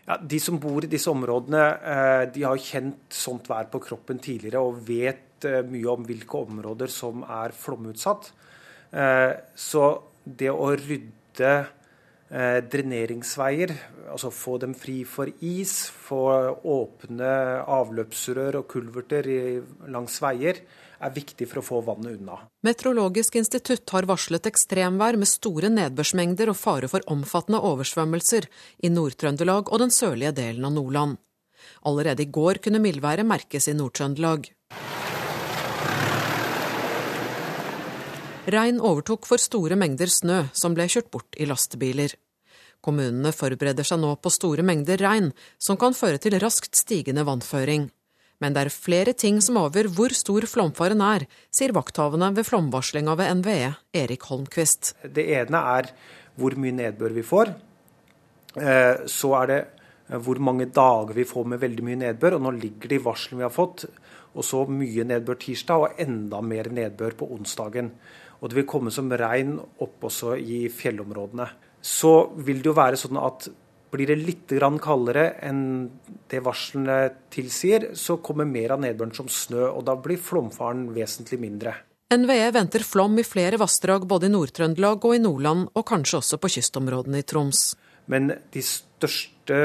Ja, de som bor i disse områdene, eh, de har kjent sånt vær på kroppen tidligere og vet eh, mye om hvilke områder som er flomutsatt. Eh, så det å rydde dreneringsveier, altså få dem fri for is, få åpne avløpsrør og kulverter langs veier, er viktig for å få vannet unna. Meteorologisk institutt har varslet ekstremvær med store nedbørsmengder og fare for omfattende oversvømmelser i Nord-Trøndelag og den sørlige delen av Nordland. Allerede i går kunne mildværet merkes i Nord-Trøndelag. Regn overtok for store mengder snø som ble kjørt bort i lastebiler. Kommunene forbereder seg nå på store mengder regn, som kan føre til raskt stigende vannføring. Men det er flere ting som avgjør hvor stor flomfaren er, sier vakthavende ved flomvarslinga ved NVE, Erik Holmquist. Det ene er hvor mye nedbør vi får. Eh, så er det eh, hvor mange dager vi får med veldig mye nedbør. Og nå ligger det i varslene vi har fått, og så mye nedbør tirsdag og enda mer nedbør på onsdagen. Og det vil komme som regn opp også i fjellområdene. Så vil det jo være sånn at blir det litt kaldere enn det varslene tilsier, så kommer mer av nedbøren som snø, og da blir flomfaren vesentlig mindre. NVE venter flom i flere vassdrag både i Nord-Trøndelag og i Nordland, og kanskje også på kystområdene i Troms. Men de største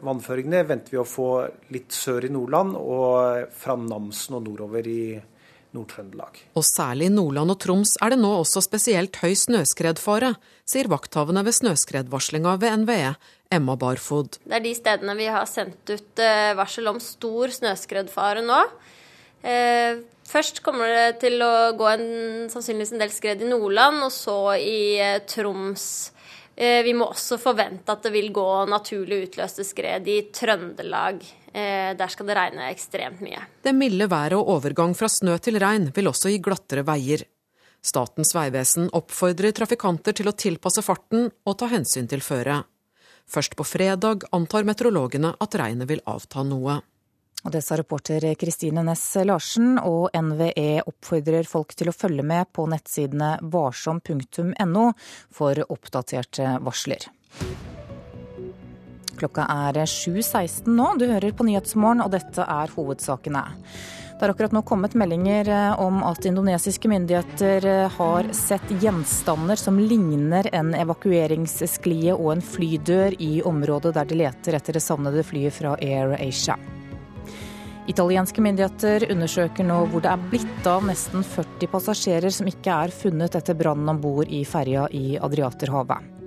vannføringene venter vi å få litt sør i Nordland og fra Namsen og nordover i Nordland. Nord-Trøndelag. Og særlig i Nordland og Troms er det nå også spesielt høy snøskredfare, sier vakthavende ved snøskredvarslinga ved NVE, Emma Barfod. Det er de stedene vi har sendt ut eh, varsel om stor snøskredfare nå. Eh, først kommer det til å gå en, sannsynligvis en del skred i Nordland, og så i eh, Troms. Vi må også forvente at det vil gå naturlig utløste skred i Trøndelag. Eh, der skal det regne ekstremt mye. Det milde været og overgang fra snø til regn vil også gi glattere veier. Statens vegvesen oppfordrer trafikanter til å tilpasse farten og ta hensyn til føret. Først på fredag antar meteorologene at regnet vil avta noe. Og det sa reporter Kristine Næss Larsen, og NVE oppfordrer folk til å følge med på nettsidene varsom.no for oppdaterte varsler. Klokka er 7.16 nå. Du hører på Nyhetsmorgen, og dette er hovedsakene. Det har akkurat nå kommet meldinger eh, om at indonesiske myndigheter eh, har sett gjenstander som ligner en evakueringssklie og en flydør i området der de leter etter det savnede flyet fra Air Asia. Italienske myndigheter undersøker nå hvor det er blitt av nesten 40 passasjerer som ikke er funnet etter brannen om bord i ferja i Adriaterhavet.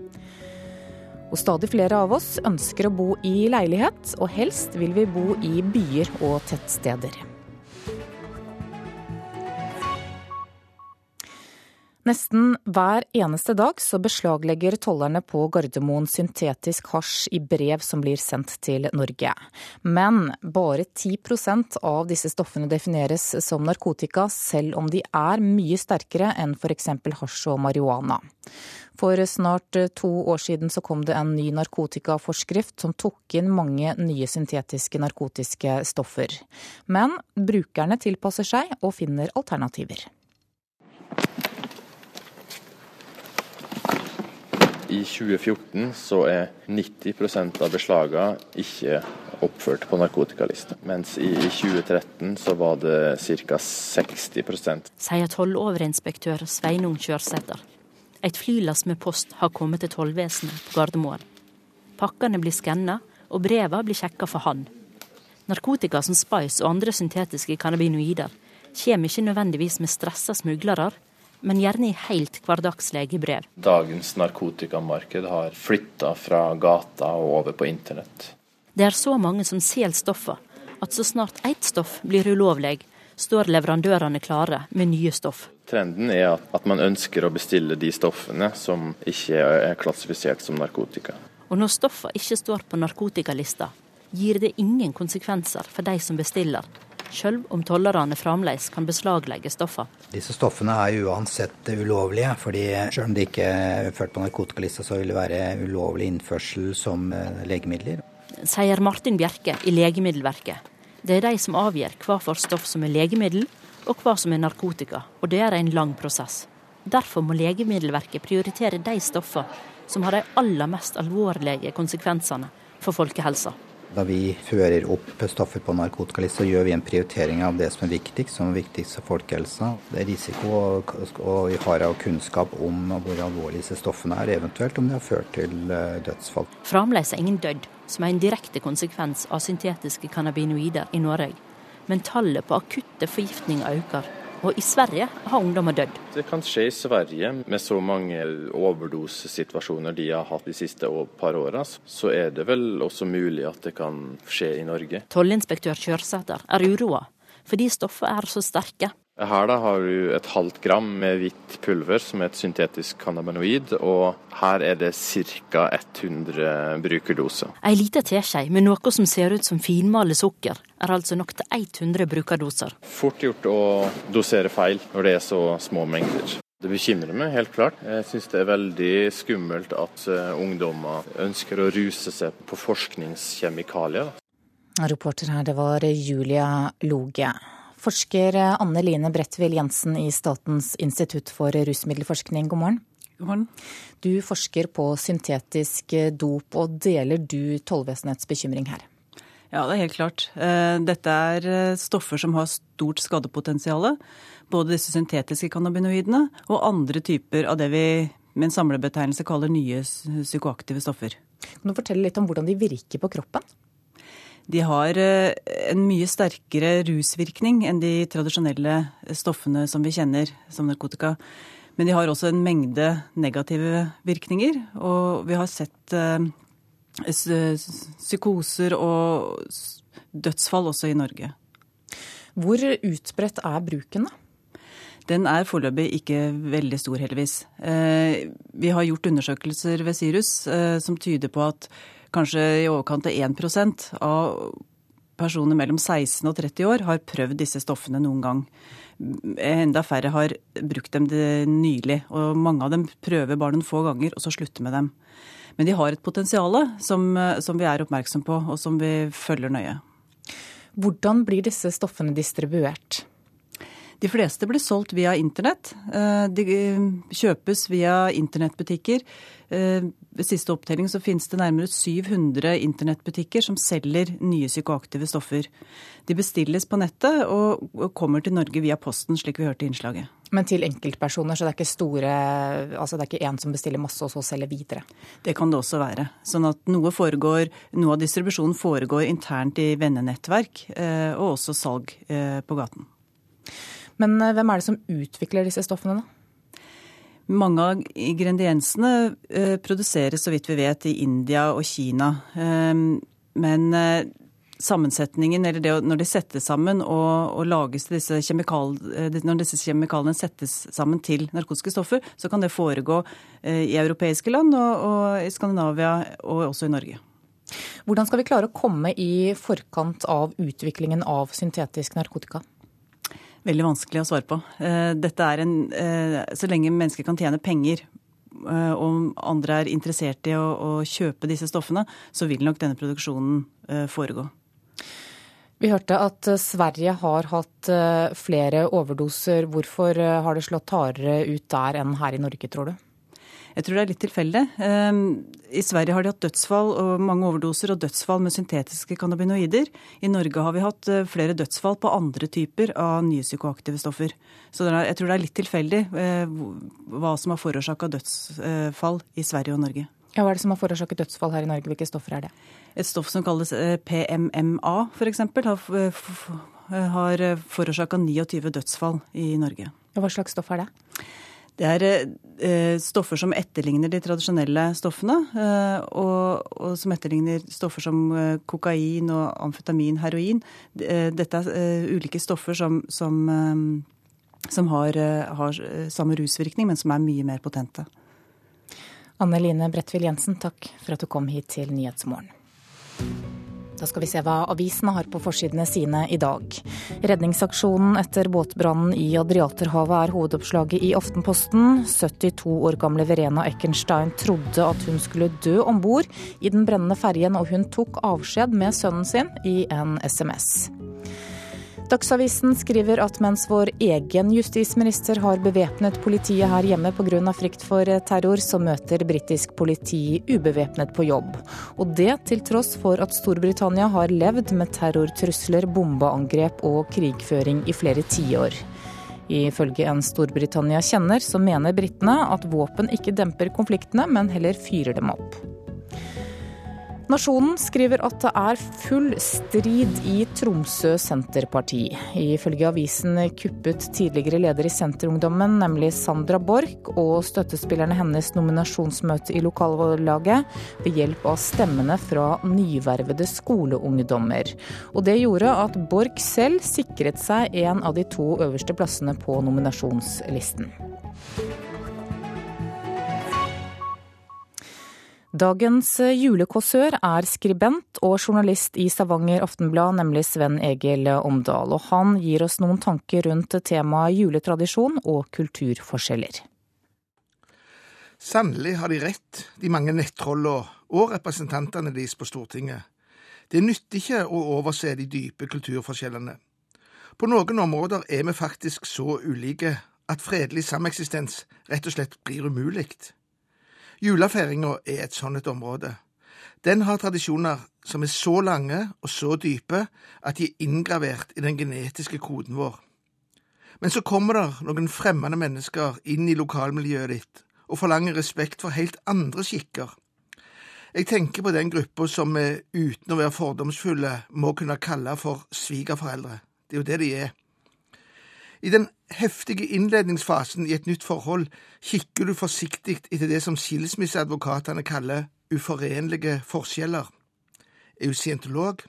Og stadig flere av oss ønsker å bo i leilighet, og helst vil vi bo i byer og tettsteder. Nesten hver eneste dag så beslaglegger tollerne på Gardermoen syntetisk hasj i brev som blir sendt til Norge. Men bare 10% av disse stoffene defineres som narkotika, selv om de er mye sterkere enn f.eks. hasj og marihuana. For snart to år siden så kom det en ny narkotikaforskrift som tok inn mange nye syntetiske narkotiske stoffer. Men brukerne tilpasser seg og finner alternativer. I 2014 så er 90% av beslagene ikke oppført på narkotikalista, mens i 2013 så var det ca. 60% Sier tolloverinspektør Sveinung Kjørsæter. Et flylass med post har kommet til tollvesenet på Gardermoen. Pakkene blir skanna, og breva blir sjekka for hånd. Narkotika som spice og andre syntetiske cannabinoider kommer ikke nødvendigvis med stressa smuglere, men gjerne i helt hverdagslige brev. Dagens narkotikamarked har flytta fra gata og over på internett. Det er så mange som selger stoffer at så snart ett stoff blir ulovlig, står leverandørene klare med nye stoff. Trenden er at man ønsker å bestille de stoffene som ikke er klassifisert som narkotika. Og når stoffene ikke står på narkotikalista, gir det ingen konsekvenser for de som bestiller, selv om tollerne fremdeles kan beslaglegge stoffene. Disse stoffene er uansett ulovlige, fordi selv om de ikke er ført på narkotikalista, så vil det være ulovlig innførsel som eh, legemidler. Sier Martin Bjerke i Legemiddelverket. Det er de som avgjør hva for stoff som er legemiddel, og hva som er narkotika, og det er en lang prosess. Derfor må Legemiddelverket prioritere de stoffene som har de aller mest alvorlige konsekvensene for folkehelsa. Da vi fører opp stoffer på narkotikalista, så gjør vi en prioritering av det som er viktigst, som er viktigst for folkehelsa. Det er risiko, og vi har kunnskap om hvor alvorlige disse stoffene er, eventuelt om de har ført til eh, dødsfall. Fremdeles er ingen dødd, som er en direkte konsekvens av syntetiske cannabinoider i Norge. Men tallet på akutte forgiftninger øker. Og i Sverige har ungdommer dødd. Det kan skje i Sverige med så mange overdosesituasjoner de har hatt de siste par åra. Så er det vel også mulig at det kan skje i Norge. Tollinspektør Kjørsæter er uroa fordi stoffet er så sterke. Her da har du et halvt gram med hvitt pulver, som er et syntetisk cannabinoid, og her er det ca. 100 brukerdoser. Ei lita teskje med noe som ser ut som finmalet sukker, er altså nok til 100 brukerdoser. Fort gjort å dosere feil når det er så små mengder. Det bekymrer meg helt klart. Jeg syns det er veldig skummelt at eh, ungdommer ønsker å ruse seg på forskningskjemikalier. Reporter her, det var Julia Loge. Forsker Anne Line Bredtvild Jensen i Statens institutt for rusmiddelforskning, god morgen. God morgen. Du forsker på syntetisk dop, og deler du tollvesenets bekymring her? Ja, det er helt klart. Eh, dette er eh, stoffer som har stort skadepotensial. Både disse syntetiske cannabinoidene og andre typer av det vi med en samlebetegnelse kaller nye psykoaktive stoffer. Kan du fortelle litt om hvordan de virker på kroppen? De har eh, en mye sterkere rusvirkning enn de tradisjonelle stoffene som vi kjenner som narkotika. Men de har også en mengde negative virkninger, og vi har sett eh, psykoser og dødsfall også i Norge. Hvor utbredt er bruken, da? Den er foreløpig ikke veldig stor, heldigvis. Eh, vi har gjort undersøkelser ved Sirus som tyder på at kanskje i overkant av 1% av personer mellom 16 og 30 år har prøvd disse stoffene noen gang. Enda færre har brukt dem nylig, og mange av dem prøver bare noen få ganger og så slutter med dem. Men de har et potensial som, som vi er oppmerksom på, og som vi følger nøye. Hvordan blir disse stoffene distribuert? De fleste blir solgt via internett. Eh, de kjøpes via internettbutikker. Eh, ved siste opptelling så finnes det nærmere 700 internettbutikker som selger nye psykoaktive stoffer. De bestilles på nettet og kommer til Norge via posten, slik vi hørte i innslaget. Men til enkeltpersoner, så det er ikke store Altså det er ikke én som bestiller masse og så selger videre? Det kan det også være. Sånn at noe foregår Noe av distribusjonen foregår internt i vennenettverk, eh, og også salg på gaten. Men eh, hvem er det som utvikler disse stoffene, da? Mange av ingrediensene eh, produseres, så vidt vi vet, i India og Kina. Ehm, men eh, sammensetningen, eller det når de settes sammen og, og lages disse kjemikal, når disse kjemikaliene settes sammen til narkotiske stoffer, så kan det foregå i europeiske land og, og i Skandinavia og også i Norge. Hvordan skal vi klare å komme i forkant av utviklingen av syntetisk narkotika? Veldig vanskelig å svare på. Eh, dette er en, eh, Så lenge mennesker kan tjene penger eh, og andre er interessert i å, å kjøpe disse stoffene, så vil nok denne produksjonen foregå. Vi hørte at Sverige har hatt flere overdoser. Hvorfor har det slått hardere ut der enn her i Norge, tror du? Jeg tror det er litt tilfeldig. Ehm, I Sverige har de hatt dødsfall og mange overdoser og dødsfall med syntetiske cannabinoider. I Norge har vi hatt eh, flere dødsfall på andre typer av nye psykoaktive stoffer. Så jeg tror det er litt tilfeldig eh, hva som har forårsaka dødsfall i Sverige og Norge. Ja, Hva er det som har forårsaket dødsfall her i Norge? Hvilke stoffer er det? Et stoff som kalles eh, PMMA f.eks. har, har forårsaka 29 dødsfall i Norge. Hva slags stoff er det? Det er eh, stoffer som etterligner de tradisjonelle stoffene. Eh, og, og, som etterligner stoffer som eh, kokain og amfetamin, heroin. Dette er ulike stoffer som, som, som har, har, samme rusvirkning, men som er mye mer potente. Anne Line Bredtvild Jensen, takk for at du kom hit til Nyhetsmorgen. Da skal vi se hva avisene har på forsidene sine i dag. Redningsaksjonen etter båtbrannen i Adriaterhavet er hovedoppslaget i Aftenposten. 72 år gamle Verena Eckenstein trodde at hun skulle dø om bord i den brennende ferjen, og hun tok avskjed med sønnen sin i en SMS. Dagsavisen skriver at mens vår egen justisminister har bevæpnet politiet her hjemme pga. frykt for terror, så møter britisk politi ubevæpnet på jobb. Og det til tross for at Storbritannia har levd med terrortrusler, bombeangrep og krigføring i flere tiår. Ifølge en Storbritannia kjenner, så mener britene at våpen ikke demper konfliktene, men heller fyrer dem opp. Nasjonen skriver at det er full strid i Tromsø Senterparti. Ifølge avisen kuppet tidligere leder i Senterungdommen, nemlig Sandra Borch, og støttespillerne hennes nominasjonsmøte i lokallaget ved hjelp av stemmene fra nyvervede skoleungdommer. Og det gjorde at Borch selv sikret seg en av de to øverste plassene på nominasjonslisten. Dagens julekåsør er skribent og journalist i Stavanger Aftenblad, nemlig Sven Egil Omdal. Og han gir oss noen tanker rundt temaet juletradisjon og kulturforskjeller. Sannelig har de rett, de mange nettrollene og representantene deres på Stortinget. Det nytter ikke å overse de dype kulturforskjellene. På noen områder er vi faktisk så ulike at fredelig sameksistens rett og slett blir umulig. Julefeiringa er et sånt område. Den har tradisjoner som er så lange og så dype at de er inngravert i den genetiske koden vår. Men så kommer det noen fremmede mennesker inn i lokalmiljøet ditt og forlanger respekt for helt andre skikker. Jeg tenker på den gruppa som vi uten å være fordomsfulle må kunne kalle for svigerforeldre. Det er jo det de er. I den heftige innledningsfasen i et nytt forhold kikker du forsiktig etter det som skilsmisseadvokatene kaller uforenlige forskjeller. Er du scientolog?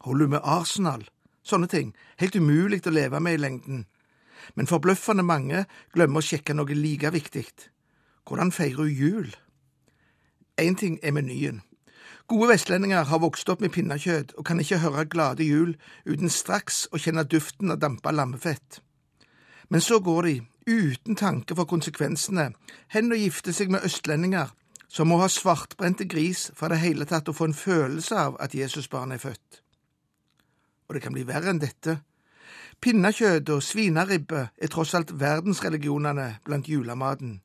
Holder du med Arsenal? Sånne ting. Helt umulig å leve med i lengden. Men forbløffende mange glemmer å sjekke noe like viktig. Hvordan feirer du jul? Én ting er menyen. Gode vestlendinger har vokst opp med pinnekjøtt og kan ikke høre Glade jul uten straks å kjenne duften av dampa lammefett. Men så går de, uten tanke for konsekvensene, hen og gifter seg med østlendinger som må ha svartbrente gris for det hele tatt å få en følelse av at Jesusbarnet er født. Og det kan bli verre enn dette. Pinnekjøtt og svineribbe er tross alt verdensreligionene blant julematen.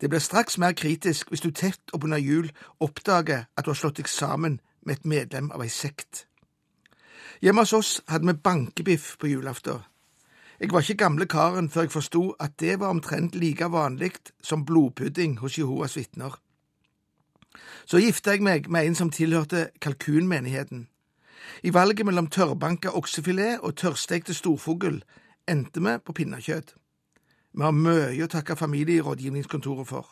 Det blir straks mer kritisk hvis du tett oppunder jul oppdager at du har slått deg sammen med et medlem av ei sekt. Hjemme hos oss hadde vi bankebiff på julaften. Jeg var ikke gamle karen før jeg forsto at det var omtrent like vanlig som blodpudding hos Jehovas vitner. Så gifta jeg meg med en som tilhørte kalkunmenigheten. I valget mellom tørrbanka oksefilet og tørrstekte storfugl endte vi på pinnekjøtt. Vi har mye å takke familierådgivningskontoret for.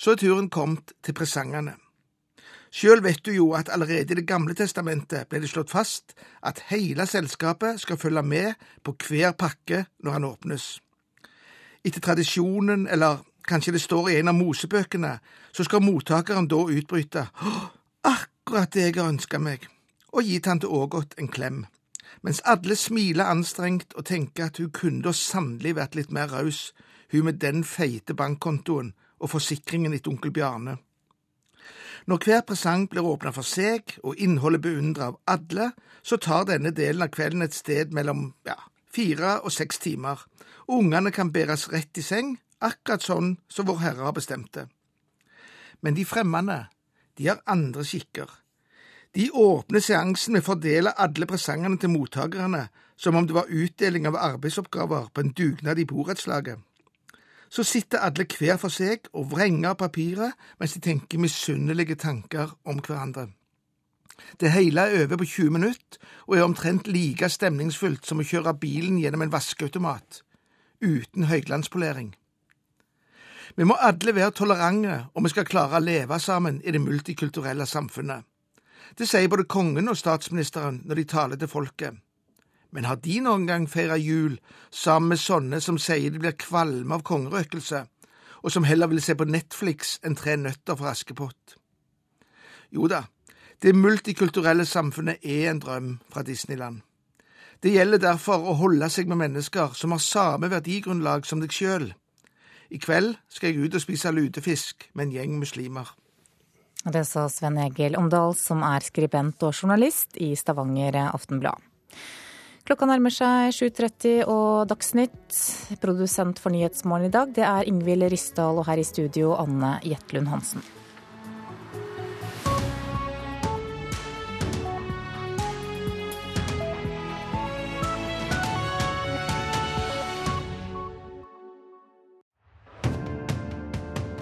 Så er turen kommet til presangene. Sjøl vet du jo at allerede i Det gamle testamentet ble det slått fast at hele selskapet skal følge med på hver pakke når han åpnes. Etter tradisjonen, eller kanskje det står i en av Mosebøkene, så skal mottakeren da utbryte akkurat det jeg har ønska meg, og gi tante Ågot en klem mens alle smiler anstrengt og tenker at hun kunne da sannelig vært litt mer raus, hun med den feite bankkontoen og forsikringen etter onkel Bjarne. Når hver presang blir åpna for seg og innholdet beundra av alle, så tar denne delen av kvelden et sted mellom ja, fire og seks timer, og ungene kan bæres rett i seng, akkurat sånn som Vår Herre har bestemt det. Men de fremmede, de har andre skikker. De åpner seansen med å fordele alle presangene til mottakerne som om det var utdeling av arbeidsoppgaver på en dugnad i borettslaget. Så sitter alle hver for seg og vrenger papiret mens de tenker misunnelige tanker om hverandre. Det hele er over på 20 minutter og er omtrent like stemningsfullt som å kjøre bilen gjennom en vaskeautomat, uten høyglanspolering. Vi må alle være tolerante om vi skal klare å leve sammen i det multikulturelle samfunnet. Det sier både kongen og statsministeren når de taler til folket. Men har de noen gang feira jul sammen med sånne som sier de blir kvalme av kongerøkelse, og som heller vil se på Netflix enn Tre nøtter fra Askepott? Jo da, det multikulturelle samfunnet er en drøm fra Disneyland. Det gjelder derfor å holde seg med mennesker som har samme verdigrunnlag som deg sjøl. I kveld skal jeg ut og spise lutefisk med en gjeng muslimer. Det sa Sven Egil Omdal, som er skribent og journalist i Stavanger Aftenblad. Klokka nærmer seg 7.30 og Dagsnytt. Produsent for Nyhetsmorgen i dag, det er Ingvild Ryssdal, og her i studio Anne Jetlund Hansen.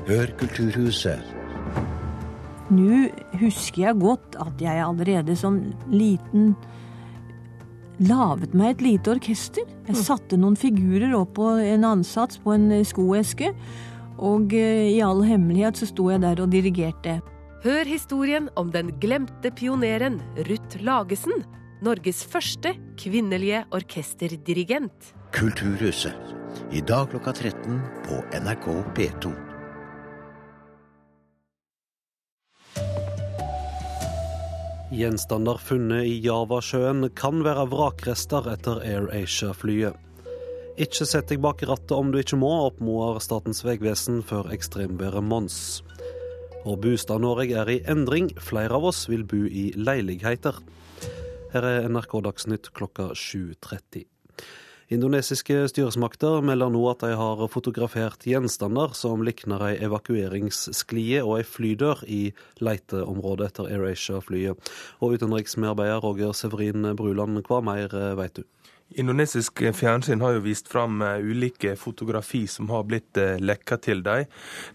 Hør Kulturhuset. Nå husker jeg godt at jeg allerede som liten laget meg et lite orkester. Jeg satte noen figurer opp på en ansats på en skoeske, og eh, i all hemmelighet så sto jeg der og dirigerte. Hør historien om den glemte pioneren Ruth Lagesen. Norges første kvinnelige orkesterdirigent. Kulturhuset. I dag klokka 13 på NRK P2. Gjenstander funnet i Javasjøen kan være vrakrester etter AirAsia-flyet. Ikke sett deg bak rattet om du ikke må, oppmoder Statens vegvesen før ekstremværet Mons. Og Bostad-Norge er i endring, flere av oss vil bo i leiligheter. Her er NRK Dagsnytt klokka 7.30. Indonesiske styresmakter melder nå at de har fotografert gjenstander som likner ei evakueringssklie og ei flydør i leiteområdet etter AirAsia-flyet. Og utenriksmedarbeider Roger Severin Bruland, hva mer vet du? Indonesisk fjernsyn har jo vist fram eh, ulike fotografi som har blitt eh, lekka til dem.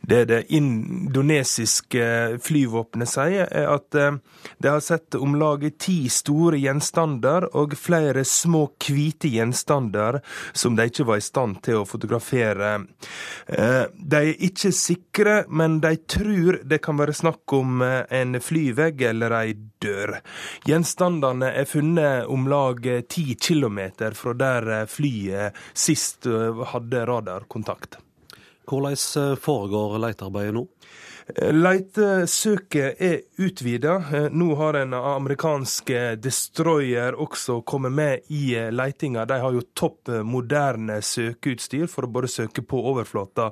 Det det indonesiske flyvåpenet sier, er at eh, de har sett om lag ti store gjenstander og flere små hvite gjenstander som de ikke var i stand til å fotografere. De er ikke sikre, men de tror det kan være snakk om en flyvegg eller ei dør. Gjenstandene er funnet om lag ti kilometer fra der eh, flyet sist eh, hadde radarkontakt. Hvordan eh, foregår letearbeidet nå? Leitesøket er utvida. Nå har en amerikansk destroyer også kommet med i leitinga. De har jo topp moderne søkeutstyr for å både søke på overflata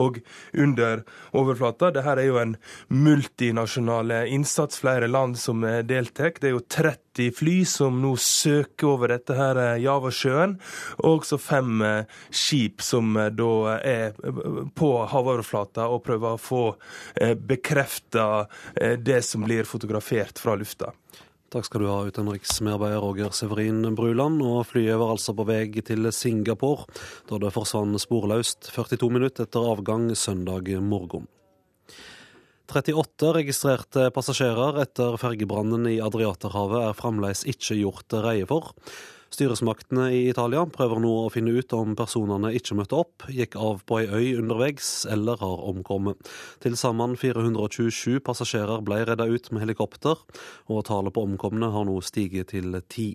og under overflata. Dette er jo en multinasjonal innsats, flere land som deltar. Det er jo 30 fly som nå søker over dette her eh, Javasjøen, og også fem eh, skip som eh, da er på havoverflata og prøver å få bekrefta det som blir fotografert fra lufta. Takk skal du ha, utenriksmedarbeider Roger Severin Bruland. Og flyet var altså på vei til Singapore da det forsvant sporløst 42 minutter etter avgang søndag morgen. 38 registrerte passasjerer etter fergebrannen i Adriaterhavet er fremdeles ikke gjort reie for. Styresmaktene i Italia prøver nå å finne ut om personene ikke møtte opp, gikk av på ei øy underveis eller har omkommet. Til sammen 427 passasjerer ble redda ut med helikopter, og tallet på omkomne har nå stiget til ti.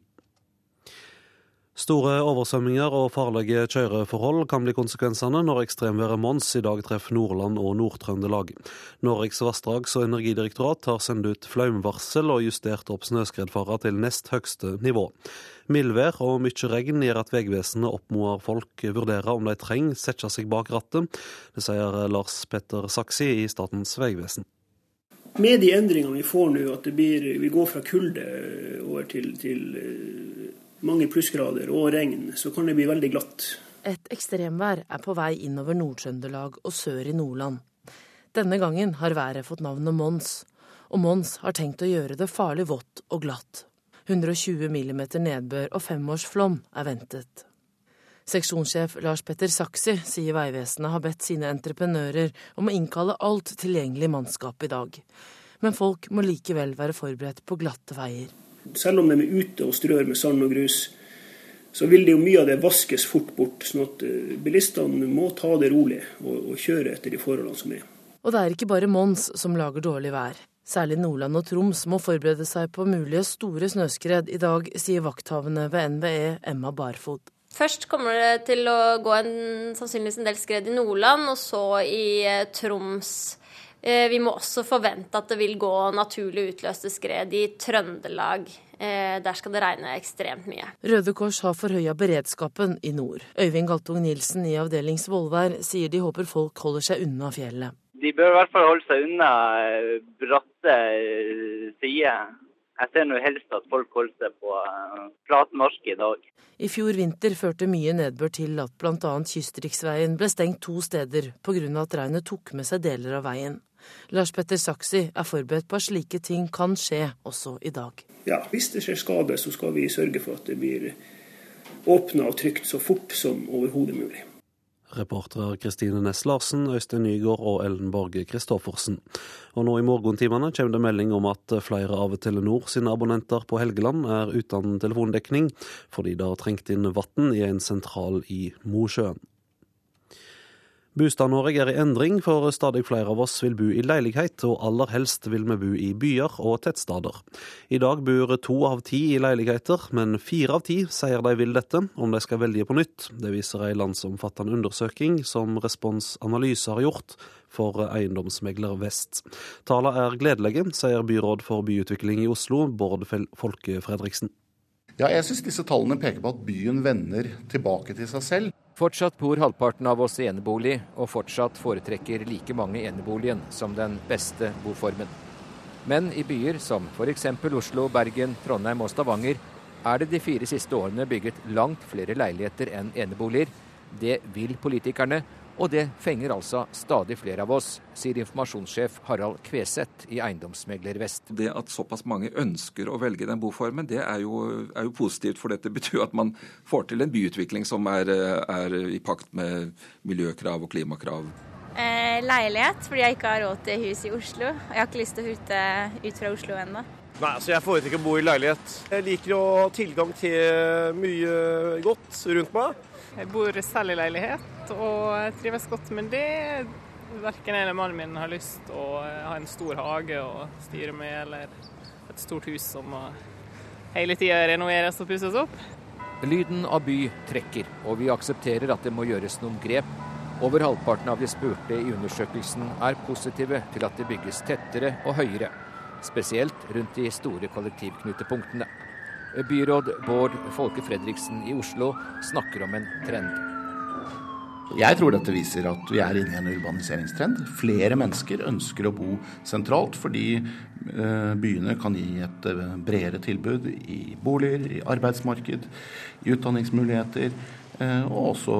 Store oversvømminger og farlige kjøreforhold kan bli konsekvensene når ekstremværet Mons i dag treffer Nordland og Nord-Trøndelag. Norges vassdrags- og energidirektorat har sendt ut flaumvarsel og justert opp snøskredfare til nest høgste nivå. Mildvær og mye regn gjør at Vegvesenet oppmoder folk vurdere om de trenger sette seg bak rattet. Det sier Lars Petter Saksi i Statens vegvesen. Med de endringene vi får nå, at blir, vi går fra kulde over til, til mange plussgrader og regn, så kan det bli veldig glatt. Et ekstremvær er på vei innover Nord-Trøndelag og sør i Nordland. Denne gangen har været fått navnet Mons, og Mons har tenkt å gjøre det farlig vått og glatt. 120 millimeter nedbør og femårsflom er ventet. Seksjonssjef Lars Petter Saksi sier Vegvesenet har bedt sine entreprenører om å innkalle alt tilgjengelig mannskap i dag. Men folk må likevel være forberedt på glatte veier selv om de er ute og strør med sand og grus, så vil det jo mye av det vaskes fort bort. sånn at eh, bilistene må ta det rolig og, og kjøre etter de forholdene som er. Og det er ikke bare Mons som lager dårlig vær. Særlig Nordland og Troms må forberede seg på mulige store snøskred i dag, sier vakthavende ved NVE Emma Barfod. Først kommer det til å gå en, sannsynligvis en del skred i Nordland, og så i eh, Troms. Eh, vi må også forvente at det vil gå naturlig utløste skred i Trøndelag. Eh, der skal det regne ekstremt mye. Røde Kors har forhøya beredskapen i nord. Øyvind Galtung Nilsen i avdeling Svolvær sier de håper folk holder seg unna fjellet. De bør i hvert fall holde seg unna eh, bratte sider. Jeg ser nå helst at folk holder seg på flat mark i dag. I fjor vinter førte mye nedbør til at bl.a. kystriksveien ble stengt to steder pga. at regnet tok med seg deler av veien. Lars Petter Saksi er forberedt på at slike ting kan skje også i dag. Ja, Hvis det skjer skade, så skal vi sørge for at det blir åpna og trygt så fort som overhodet mulig. Reportere Kristine Næss Larsen, Øystein Nygaard og Ellen Borge Christoffersen. Og nå i morgentimene kommer det melding om at flere av Telenor sine abonnenter på Helgeland er uten telefondekning, fordi det har trengt inn vann i en sentral i Mosjøen. Bostad-Norge er i endring, for stadig flere av oss vil bo i leilighet, og aller helst vil vi bo i byer og tettsteder. I dag bor to av ti i leiligheter, men fire av ti sier de vil dette om de skal velge på nytt. Det viser ei landsomfattende undersøking som Respons Analyse har gjort for Eiendomsmegler Vest. Tallene er gledelige, sier byråd for byutvikling i Oslo, Bård Folke Fredriksen. Ja, jeg syns disse tallene peker på at byen vender tilbake til seg selv. Fortsatt bor halvparten av oss i enebolig, og fortsatt foretrekker like mange eneboligen som den beste boformen. Men i byer som f.eks. Oslo, Bergen, Trondheim og Stavanger er det de fire siste årene bygget langt flere leiligheter enn eneboliger. Det vil politikerne, og det fenger altså stadig flere av oss, sier informasjonssjef Harald Kveseth i Eiendomsmegler Vest. Det at såpass mange ønsker å velge den boformen, det er jo, er jo positivt. For dette betyr at man får til en byutvikling som er, er i pakt med miljøkrav og klimakrav. Eh, leilighet, fordi jeg ikke har råd til hus i Oslo. Jeg har ikke lyst til å hute ut fra Oslo ennå. Nei, altså Jeg foretrekker å bo i leilighet. Jeg liker å ha tilgang til mye godt rundt meg. Jeg bor selv i leilighet og trives godt med det. Verken jeg eller mannen min har lyst å ha en stor hage å styre med, eller et stort hus som må hele tida renoveres og pusses opp. Lyden av by trekker, og vi aksepterer at det må gjøres noen grep. Over halvparten av de spurte i undersøkelsen er positive til at det bygges tettere og høyere, spesielt rundt de store kollektivknutepunktene. Byråd Bård Folke Fredriksen i Oslo snakker om en trend. Jeg tror dette viser at vi er inne i en urbaniseringstrend. Flere mennesker ønsker å bo sentralt fordi eh, byene kan gi et eh, bredere tilbud i boliger, i arbeidsmarked, i utdanningsmuligheter, eh, og også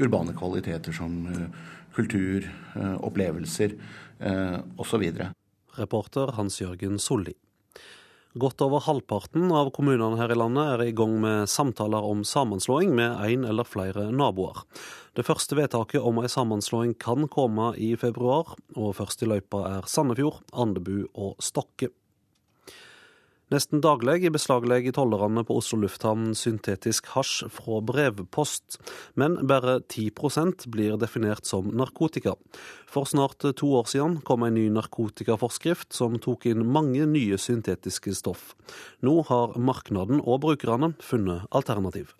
urbane kvaliteter som kultur, opplevelser osv. Reporter Hans Jørgen Solli. Godt over halvparten av kommunene her i landet er i gang med samtaler om sammenslåing med én eller flere naboer. Det første vedtaket om ei sammenslåing kan komme i februar, og først i løypa er Sandefjord, Andebu og Stokke. Nesten daglig beslaglegger tollerne på Oslo lufthavn syntetisk hasj fra brevpost, men bare 10% blir definert som narkotika. For snart to år siden kom en ny narkotikaforskrift som tok inn mange nye syntetiske stoff. Nå har markedet og brukerne funnet alternativ.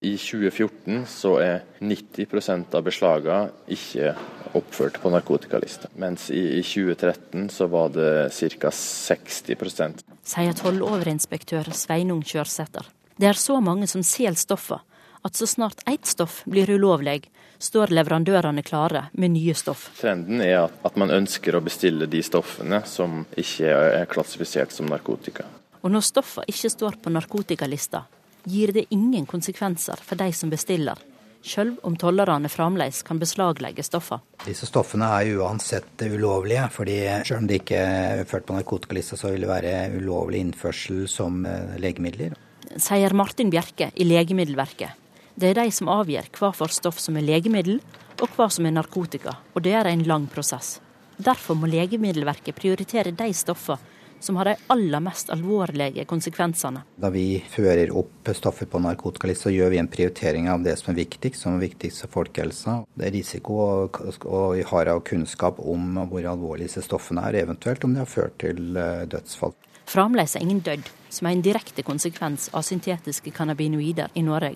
I 2014 så er 90% av beslagene ikke oppført på narkotikalista, mens i 2013 så var det ca. 60% Sier tolloverinspektør Sveinung Kjørsæter. Det er så mange som selger stoffer at så snart ett stoff blir ulovlig, står leverandørene klare med nye stoff. Trenden er at man ønsker å bestille de stoffene som ikke er klassifisert som narkotika. Og når stoffene ikke står på narkotikalista, gir det ingen konsekvenser for de som bestiller, sjøl om tollerne fremdeles kan beslaglegge stoffer. Disse stoffene er uansett ulovlige, fordi selv om de ikke er ført på narkotikalista, så vil det være ulovlig innførsel som eh, legemidler. Sier Martin Bjerke i Legemiddelverket. Det er de som avgjør hva for stoff som er legemiddel, og hva som er narkotika, og det er en lang prosess. Derfor må Legemiddelverket prioritere de stoffene som har de aller mest alvorlige konsekvensene. Da vi fører opp stoffer på narkotikalista, så gjør vi en prioritering av det som er viktigst, som er viktigst for folkehelsa. Det er risiko og vi har av kunnskap om hvor alvorlige disse stoffene er, eventuelt om de har ført til eh, dødsfall. Fremdeles er ingen dødd, som er en direkte konsekvens av syntetiske cannabinoider i Norge.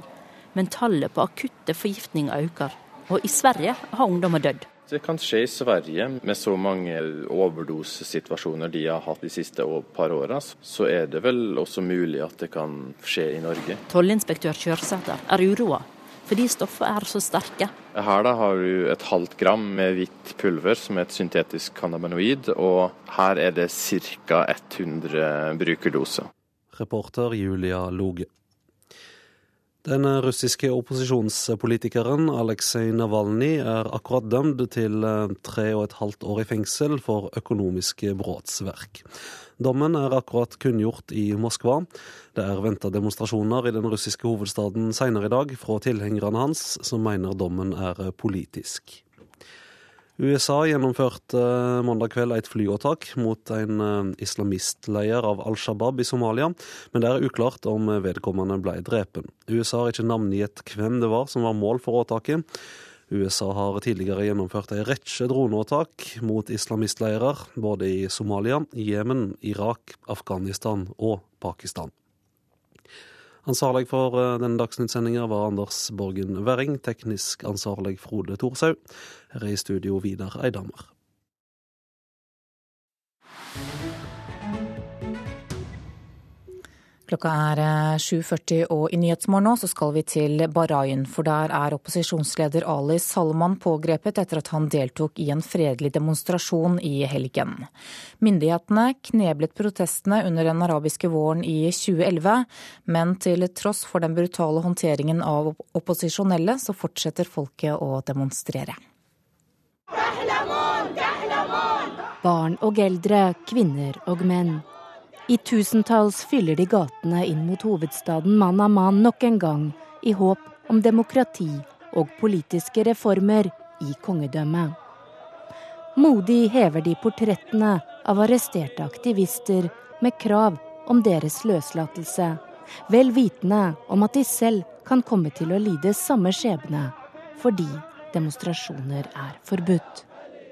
Men tallet på akutte forgiftninger øker, og i Sverige har ungdommer dødd. Det kan skje i Sverige, med så mange overdosesituasjoner de har hatt de siste par åra. Så er det vel også mulig at det kan skje i Norge. Tollinspektør Kjørsæter er uroa. fordi stoffene er så sterke. Her da har du et halvt gram med hvitt pulver, som er et syntetisk cannabinoid, og her er det ca. 100 brukerdoser. Reporter Julia Loge. Den russiske opposisjonspolitikeren Aleksej Navalnyj er akkurat dømt til tre og et halvt år i fengsel for økonomiske brotsverk. Dommen er akkurat kunngjort i Moskva. Det er venta demonstrasjoner i den russiske hovedstaden senere i dag fra tilhengerne hans, som mener dommen er politisk. USA gjennomførte mandag kveld et flyåtak mot en islamistleier av Al Shabaab i Somalia, men det er uklart om vedkommende ble drepen. USA har ikke navngitt hvem det var som var mål for åtaket. USA har tidligere gjennomført en rekke droneåtak mot islamistleirer både i Somalia, Jemen, Irak, Afghanistan og Pakistan. Ansvarlig for denne dagsnyttsendinga var Anders Borgen Werring, teknisk ansvarlig Frode Thorshaug. Her er i studio Vidar Eidhammer. Klokka er 7.40 og i Nyhetsmorgen nå så skal vi til Bahrain, for der er opposisjonsleder Ali Salman pågrepet etter at han deltok i en fredelig demonstrasjon i helgen. Myndighetene kneblet protestene under den arabiske våren i 2011, men til tross for den brutale håndteringen av opposisjonelle, så fortsetter folket å demonstrere. Barn og eldre, kvinner og menn. I tusentalls fyller de gatene inn mot hovedstaden Manaman nok en gang, i håp om demokrati og politiske reformer i kongedømmet. Modig hever de portrettene av arresterte aktivister med krav om deres løslatelse, vel vitende om at de selv kan komme til å lide samme skjebne fordi demonstrasjoner er forbudt.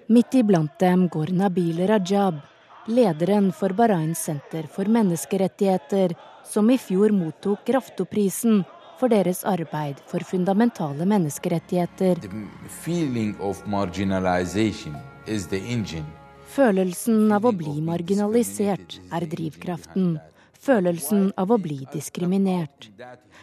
Midt iblant dem går Nabil Rajab, lederen for Bahrain senter for menneskerettigheter, som i fjor mottok Raftoprisen for deres arbeid for fundamentale menneskerettigheter. Følelsen av å bli marginalisert er drivkraften. Følelsen av å bli diskriminert.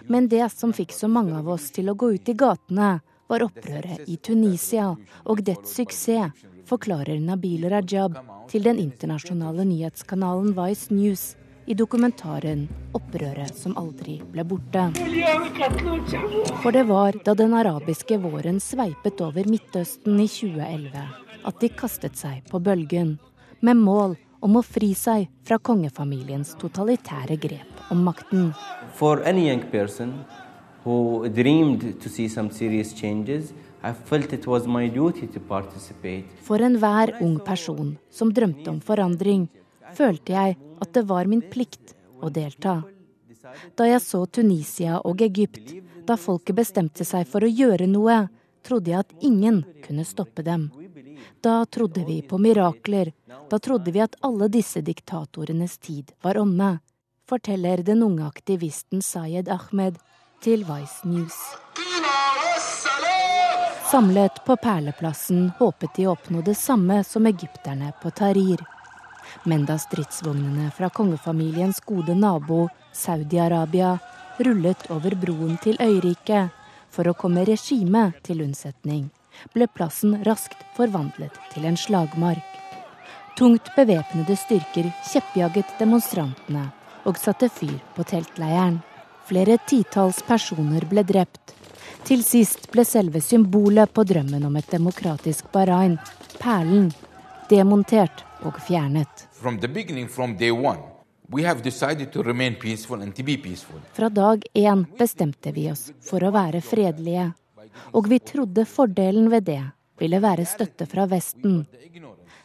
Men det som fikk så mange av oss til å gå ut i gatene, var opprøret i Tunisia og dets suksess, forklarer Nabil Rajab til den internasjonale nyhetskanalen Vice News i dokumentaren 'Opprøret som aldri ble borte'. For det var da den arabiske våren sveipet over Midtøsten i 2011 at de kastet seg på bølgen, med mål om å fri seg fra kongefamiliens totalitære grep om makten. For any young person who dreamed to see some serious changes, for enhver ung person som drømte om forandring, følte jeg at det var min plikt å delta. Da jeg så Tunisia og Egypt, da folket bestemte seg for å gjøre noe, trodde jeg at ingen kunne stoppe dem. Da trodde vi på mirakler, da trodde vi at alle disse diktatorenes tid var omme, forteller den unge aktivisten Sayed Ahmed til Vice News. Samlet på Perleplassen håpet de å oppnå det samme som egypterne på Tahrir. Men da stridsvognene fra kongefamiliens gode nabo Saudi-Arabia rullet over broen til øyriket for å komme regimet til unnsetning, ble plassen raskt forvandlet til en slagmark. Tungt bevæpnede styrker kjeppjaget demonstrantene og satte fyr på teltleiren. Flere titalls personer ble drept, til sist ble selve symbolet på drømmen om et demokratisk Bahrain, perlen, demontert og fjernet. Fra dag én bestemte vi oss for å være fredelige. Og vi trodde fordelen ved det ville være støtte fra Vesten.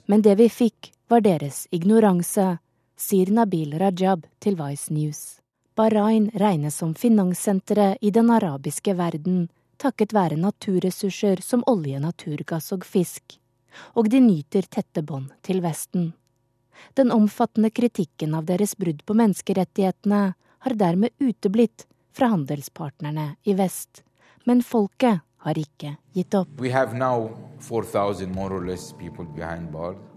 Men det vi fikk, var deres ignoranse, sier Nabil Rajab til Vice News. Bahrain regnes som finanssenteret i den arabiske verden, takket være naturressurser som olje, naturgass og fisk. Og de nyter tette bånd til Vesten. Den omfattende kritikken av deres brudd på menneskerettighetene har dermed uteblitt fra handelspartnerne i vest. Men folket har ikke gitt opp.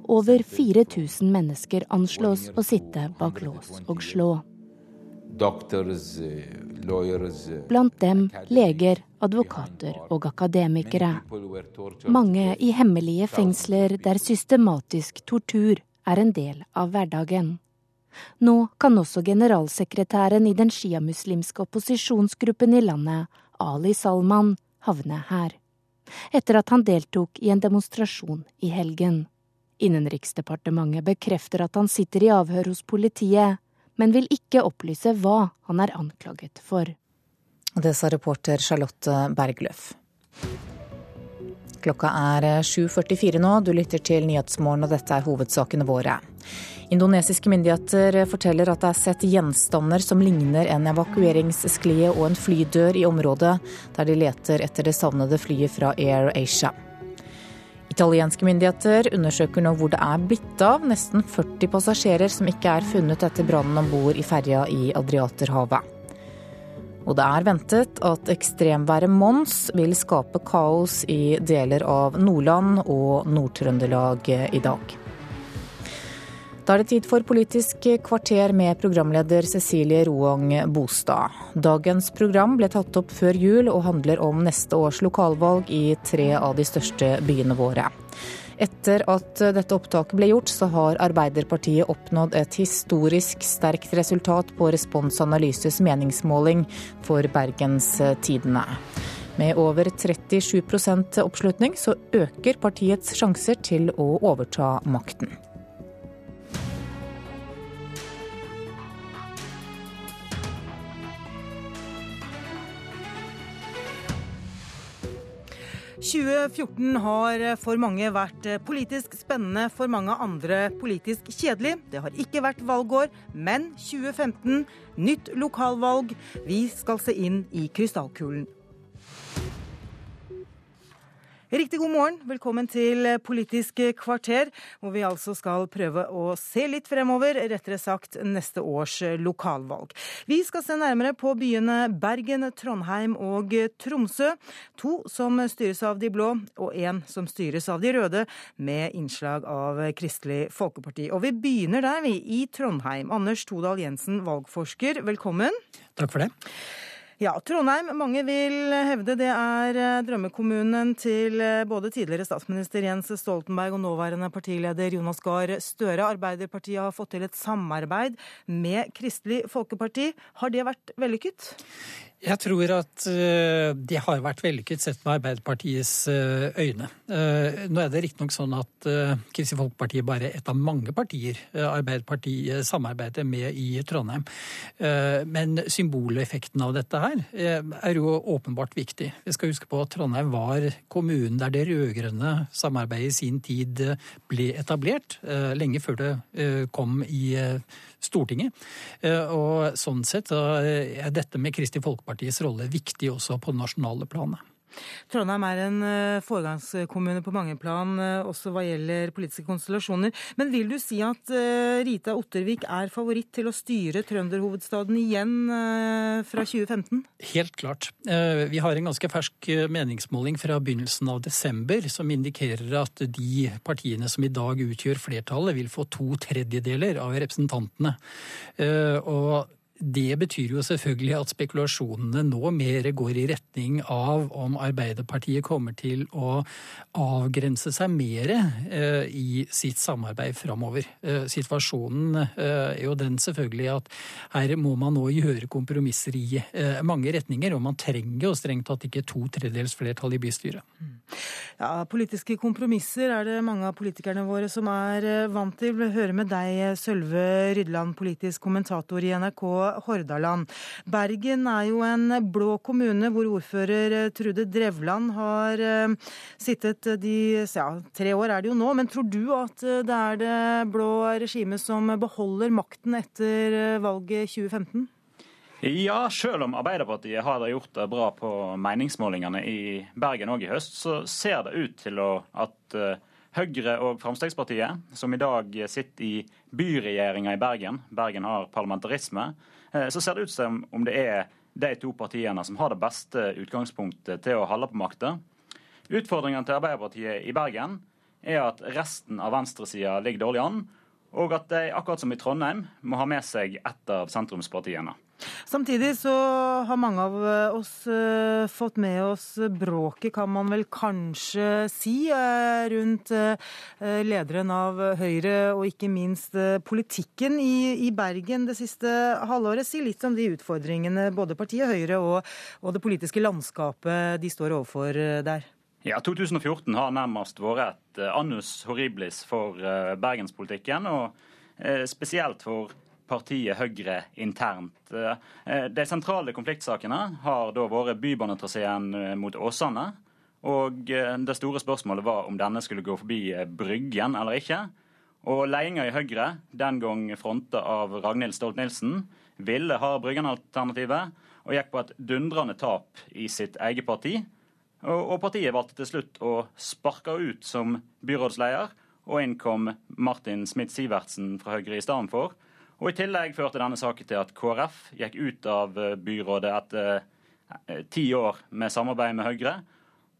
Over 4000 mennesker anslås å sitte bak lås og slå. Blant dem leger, advokater og akademikere. Mange i hemmelige fengsler der systematisk tortur er en del av hverdagen. Nå kan også generalsekretæren i den sjiamuslimske opposisjonsgruppen i landet, Ali Salman, havne her. Etter at han deltok i en demonstrasjon i helgen. Innenriksdepartementet bekrefter at han sitter i avhør hos politiet, men vil ikke opplyse hva han er anklaget for. Det sa reporter Charlotte Bergløff. Klokka er 7.44 nå, du lytter til Nyhetsmorgen og dette er hovedsakene våre. Indonesiske myndigheter forteller at det er sett gjenstander som ligner en evakueringssklie og en flydør i området der de leter etter det savnede flyet fra Air Asia. Italienske myndigheter undersøker nå hvor det er blitt av nesten 40 passasjerer som ikke er funnet etter brannen om bord i ferja i Adriaterhavet. Og det er ventet at ekstremværet Mons vil skape kaos i deler av Nordland og Nord-Trøndelag i dag. Da er det tid for Politisk kvarter med programleder Cecilie Roang Bostad. Dagens program ble tatt opp før jul og handler om neste års lokalvalg i tre av de største byene våre. Etter at dette opptaket ble gjort, så har Arbeiderpartiet oppnådd et historisk sterkt resultat på Responsanalyses meningsmåling for Bergens Tidende. Med over 37% oppslutning så øker partiets sjanser til å overta makten. «2014 har for mange vært politisk spennende, for mange andre politisk kjedelig. Det har ikke vært valgår, men 2015, nytt lokalvalg. Vi skal se inn i krystallkulen. Riktig god morgen. Velkommen til Politisk kvarter, hvor vi altså skal prøve å se litt fremover, rettere sagt neste års lokalvalg. Vi skal se nærmere på byene Bergen, Trondheim og Tromsø. To som styres av de blå, og én som styres av de røde, med innslag av Kristelig Folkeparti. Og vi begynner der, vi, i Trondheim. Anders Todal Jensen, valgforsker, velkommen. Takk for det. Ja, Trondheim, mange vil hevde det er drømmekommunen til både tidligere statsminister Jens Stoltenberg og nåværende partileder Jonas Gahr Støre. Arbeiderpartiet har fått til et samarbeid med Kristelig Folkeparti. Har det vært vellykket? Jeg tror at det har vært vellykket sett med Arbeiderpartiets øyne. Nå er det riktignok sånn at Kristelig Folkeparti bare er et av mange partier Arbeiderpartiet samarbeider med i Trondheim. Men symboleffekten av dette her er jo åpenbart viktig. Vi skal huske på at Trondheim var kommunen der det rød-grønne samarbeidet i sin tid ble etablert, lenge før det kom i Stortinget. Og sånn sett er dette med Kristelig Folkepartis rolle viktig også på det nasjonale planet. Trondheim er en foregangskommune på mange plan, også hva gjelder politiske konstellasjoner. Men vil du si at Rita Ottervik er favoritt til å styre trønderhovedstaden igjen fra 2015? Helt klart. Vi har en ganske fersk meningsmåling fra begynnelsen av desember som indikerer at de partiene som i dag utgjør flertallet, vil få to tredjedeler av representantene. Og det betyr jo selvfølgelig at spekulasjonene nå mer går i retning av om Arbeiderpartiet kommer til å avgrense seg mer i sitt samarbeid framover. Situasjonen er jo den selvfølgelig at her må man nå gjøre kompromisser i mange retninger, og man trenger jo strengt tatt ikke to tredjedels flertall i bystyret. Ja, Politiske kompromisser er det mange av politikerne våre som er vant til. Vi hører med deg, Sølve Rydland, politisk kommentator i NRK Hordaland. Bergen er jo en blå kommune hvor ordfører Trude Drevland har sittet de ja, tre år er det jo nå. Men tror du at det er det blå regimet som beholder makten etter valget 2015? Ja, selv om Arbeiderpartiet har gjort det bra på meningsmålingene i Bergen òg i høst, så ser det ut til å, at Høyre og Fremskrittspartiet, som i dag sitter i byregjeringa i Bergen, Bergen har parlamentarisme, så ser det ut som om det er de to partiene som har det beste utgangspunktet til å holde på makta. Utfordringene til Arbeiderpartiet i Bergen er at resten av venstresida ligger dårlig an, og at de, akkurat som i Trondheim, må ha med seg et av sentrumspartiene. Samtidig så har mange av oss uh, fått med oss bråket, kan man vel kanskje si, uh, rundt lederen av Høyre og ikke minst politikken i, Bergen det siste halvåret. Si litt om de utfordringene både partiet Høyre og, det politiske landskapet de står overfor der. Ja, 2014 har nærmest vært et eh, annus horriblis for eh, bergenspolitikken, og eh, spesielt for partiet Høyre internt. De sentrale konfliktsakene har da vært bybanetraseen mot Åsane. Og det store spørsmålet var om denne skulle gå forbi Bryggen eller ikke. Og ledelsen i Høyre, den gang fronta av Ragnhild Stolt-Nielsen, ville ha Bryggen-alternativet, og gikk på et dundrende tap i sitt eget parti. Og partiet valgte til slutt å sparke ut som byrådsleder, og inn kom Martin Smith-Sivertsen fra Høyre i stedet for. Og I tillegg førte denne saken til at KrF gikk ut av eh, byrådet etter eh, ti år med samarbeid med Høyre.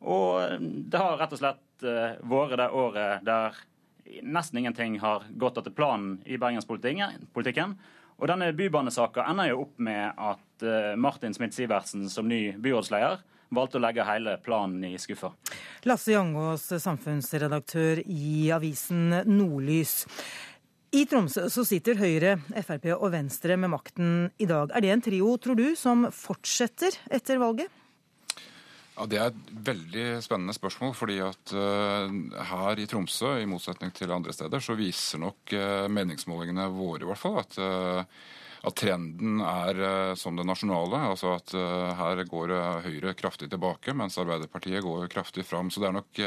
Og eh, det har rett og slett vært det året der nesten ingenting har gått etter planen i bergenspolitikken. Og denne bybanesaka ender jo opp med at Martin Smith-Sivertsen som ny byrådsleder valgte å legge hele planen i skuffa. Lasse Jangås, samfunnsredaktør i avisen Nordlys. I Tromsø så sitter Høyre, Frp og Venstre med makten i dag. Er det en trio, tror du, som fortsetter etter valget? Ja, Det er et veldig spennende spørsmål. fordi at uh, her i Tromsø, i motsetning til andre steder, så viser nok uh, meningsmålingene våre i hvert fall at uh, at trenden er som det nasjonale. altså at Her går Høyre kraftig tilbake, mens Arbeiderpartiet går kraftig fram. Så det er nok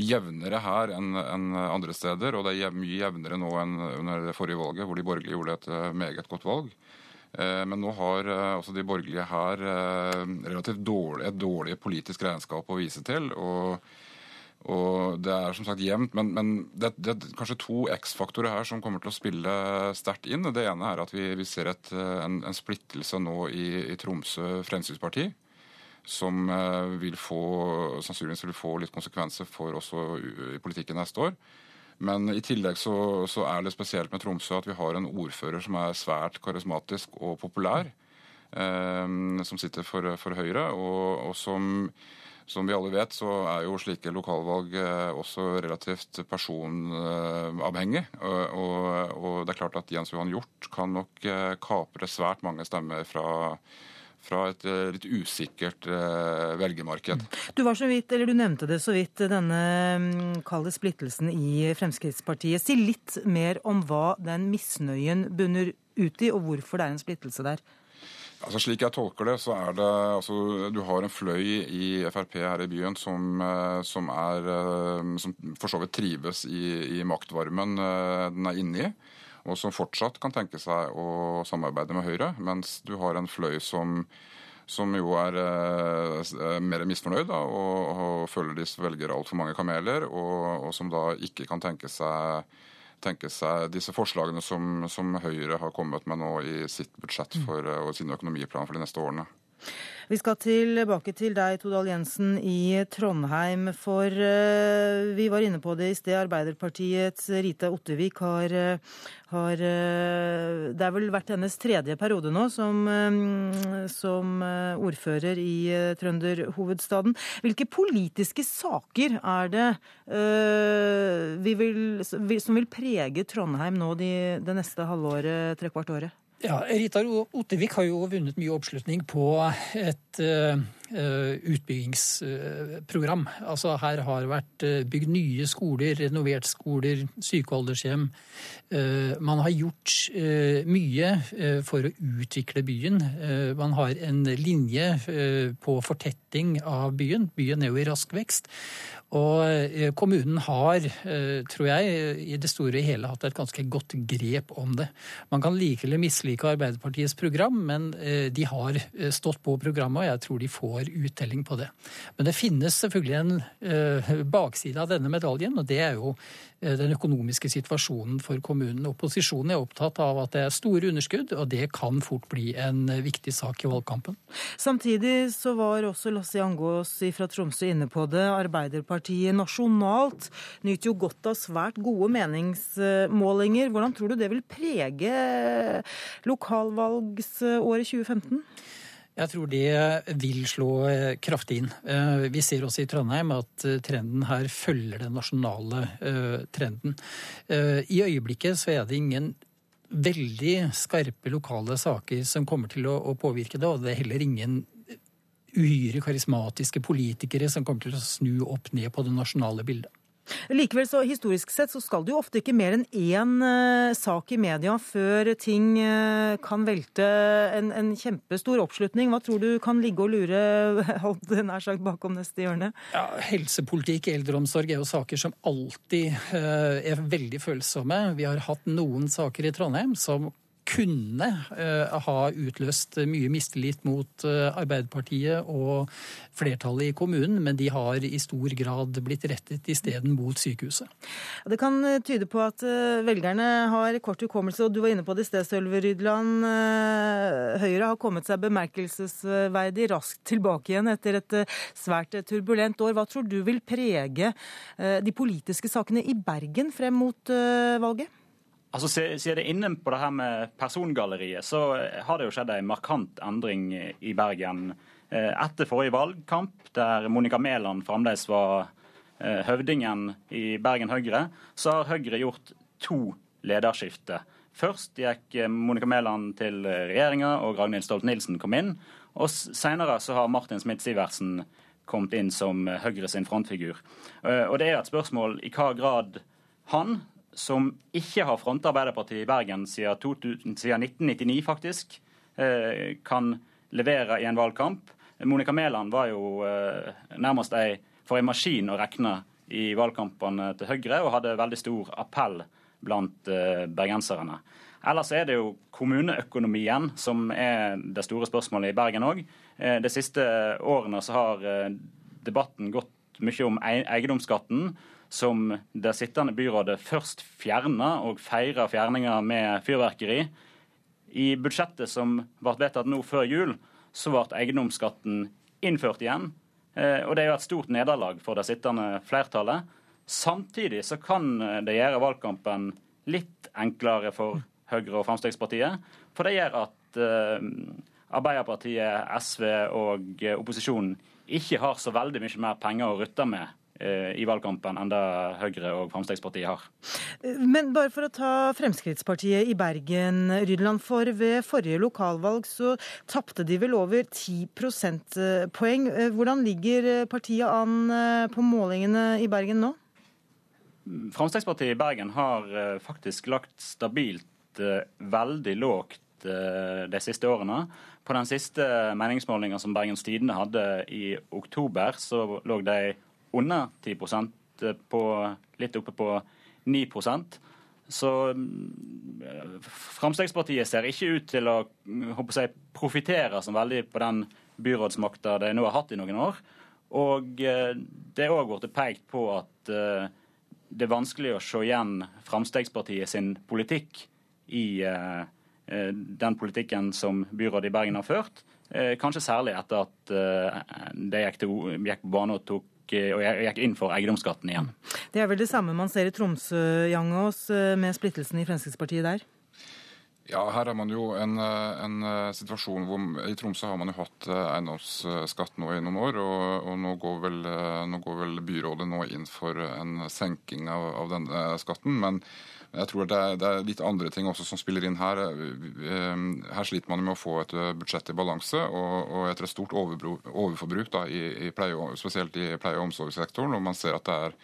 jevnere her enn andre steder. Og det er mye jevnere nå enn under det forrige valget, hvor de borgerlige gjorde et meget godt valg. Men nå har altså de borgerlige her relativt dårlig, et dårlig politisk regnskap å vise til. og og Det er som sagt jevnt, men, men det, det, er kanskje to X-faktorer her som kommer til å spille sterkt inn. Det ene er at vi, vi ser et, en, en, splittelse nå i, i Tromsø Fremskrittsparti. Som eh, vil få, sannsynligvis vil få litt konsekvenser for også politikken neste år. Men i tillegg så, så, er det spesielt med Tromsø at vi har en ordfører som er svært karismatisk og populær. Eh, som sitter for, for Høyre, og, og som som vi alle vet, så er jo slike lokalvalg eh, også relativt personavhengig. Og, og det er klart at Jens Johan Hjort kan nok eh, kapre svært mange stemmer fra fra et eh, litt usikkert velgermarked. Du var så vidt, eller du nevnte det så vidt, denne mm, kalde splittelsen i Fremskrittspartiet. Si litt mer om hva den misnøyen bunner ut i, og hvorfor det er en splittelse der. Altså Slik jeg tolker det, så er det altså, Du har en fløy i Frp her i byen som, eh, som, er, eh, som for så vidt trives i, i maktvarmen eh, den er inne i. Og som fortsatt kan tenke seg å samarbeide med Høyre. Mens du har en fløy som, som jo er eh, mer misfornøyd da, og, og føler de velger altfor mange kameler, og, og, som da ikke kan tenke seg tenke seg disse forslagene som, som, Høyre har kommet med nå i sitt budsjett for, og sin økonomiplan for de neste årene. Vi skal tilbake til deg, Todal Jensen, i Trondheim. For uh, vi var inne på det i sted. Arbeiderpartiets Rita Ottervik har, uh, har uh, Det er vel vært hennes tredje periode nå som, som ordfører i trønderhovedstaden. Hvilke politiske saker er det vil, som vil prege Trondheim nå de, det neste halvåret, trekvart året? Ja, Rita Ottervik har jo vunnet mye oppslutning på et uh, utbyggingsprogram. Altså Her har vært bygd nye skoler, renovert skoler, syke- og aldershjem. Uh, man har gjort mye for å utvikle byen. Man har en linje på fortetting av byen. Byen er jo i rask vekst. Og eh, kommunen har, eh, tror jeg, i det store og hele hatt et ganske godt grep om det. Man kan like eller mislike Arbeiderpartiets program, men eh, de har stått på programmet, og jeg tror de får uttelling på det. Men det finnes selvfølgelig en bakside av denne medaljen, og det er jo den økonomiske situasjonen for kommunen. Opposisjonen er opptatt av at det er store underskudd, og det kan fort bli en viktig sak i valgkampen. Samtidig så var også Lasse Jangås fra Tromsø inne på det. Arbeiderpartiet nasjonalt nyter jo godt av svært gode meningsmålinger. Hvordan tror du det vil prege lokalvalgsåret 2015? Jeg tror det vil slå eh, kraftig inn. Eh, vi ser også i Trondheim at eh, trenden her følger den nasjonale trenden. I øyeblikket så er det ingen veldig skarpe lokale saker som kommer til å påvirke det, og det er heller ingen uhyre karismatiske politikere som kommer til å snu opp ned på det nasjonale bildet. Likevel, så historisk sett, så skal det jo ofte ikke mer enn én uh, sak i media før ting uh, kan velte en, en, kjempestor oppslutning. Hva tror du kan ligge og lure holdt nær sagt bakom neste hjørne? Ja, Helsepolitikk, eldreomsorg er jo saker som alltid uh, er veldig følsomme. Vi har hatt noen saker i Trondheim som kunne uh, ha utløst mye mistillit mot uh, Arbeiderpartiet og flertallet i kommunen, men de har i stor grad blitt rettet isteden mot sykehuset. Det kan eh, tyde på at velgerne har kort hukommelse, og du var inne på det i sted, Sølve Rydland. Høyre har kommet seg bemerkelsesverdig raskt tilbake igjen etter et svært turbulent år. Hva tror du vil prege de politiske sakene i Bergen frem mot valget? Altså, Siden det inne på det her med persongalleriet, så har det jo skjedd en markant endring i Bergen. Eh, etter forrige valgkamp, der Monica Mæland fremdeles var eh, høvdingen i Bergen Høyre, så har Høyre gjort to lederskifter. Først gikk eh, Monica Mæland til regjeringa, og Ragnhild Stolt-Nielsen kom inn. Og senere så har Martin Smith-Sivertsen kommet inn som Høyre sin frontfigur. Og det er et spørsmål i hva grad han, som ikke har fronta Arbeiderpartiet i Bergen siden, 2000, siden 1999, faktisk, eh, kan levere i en valgkamp. Monica Mæland var jo eh, nærmest ei, for en maskin å regne i valgkampene til Høyre, og hadde veldig stor appell blant eh, bergenserne. Ellers er det jo kommuneøkonomien som er det store spørsmålet i Bergen òg. De siste årene så har debatten gått mye om eiendomsskatten som det sittende byrådet først fjerna, og feira fjerninga med fyrverkeri. I budsjettet som ble vedtatt nå før jul, så ble eiendomsskatten innført igjen. Eh, og det er jo et stort nederlag for det sittende flertallet. Samtidig så kan det gjøre valgkampen litt enklere for Høyre og Fremskrittspartiet. For det gjør at uh, Arbeiderpartiet, SV og opposisjonen ikke har så veldig mye mer penger å rutte med Eh, i valgkampen enn det Høyre og Fremskrittspartiet har. Men bare for å ta Fremskrittspartiet i Bergen, Rydland. For ved forrige lokalvalg så tapte de vel over 10 prosentpoeng. Eh, hvordan ligger partiet an eh, på målingene i Bergen nå? Fremskrittspartiet i Bergen har faktisk lagt stabilt veldig lågt de siste årene. På den siste meningsmålinga som Bergens Tidende hadde i oktober, så lå de under 10 eh, på litt oppe på 9% så mm, Fremskrittspartiet ser ikke ut til å si, profitere så veldig på den byrådsmakta de nå har hatt i noen år. Og eh, det er òg blitt pekt på at eh, det er vanskelig å se igjen Fremskrittspartiet sin politikk i den politikken som byrådet i Bergen har ført. Kanskje særlig etter at de gikk på bane og tok og jeg gikk inn for eiendomsskatten igjen. Det er vel det samme man ser i Tromsø, Jangås, eh, med splittelsen i Fremskrittspartiet der? Ja, her er man jo en, en, situasjon hvor I Tromsø har man jo hatt eh, eiendomsskatt nå i noen år. Og, og nå, går vel, nå, går vel, byrådet nå inn for en senking av, av denne skatten. Men jeg tror det er, det er, litt andre ting også som spiller inn her. Her sliter man med å få et budsjett i balanse, og, og etter et stort overforbruk, da, i, i pleie, spesielt i pleie- og omsorgssektoren, og man ser at det er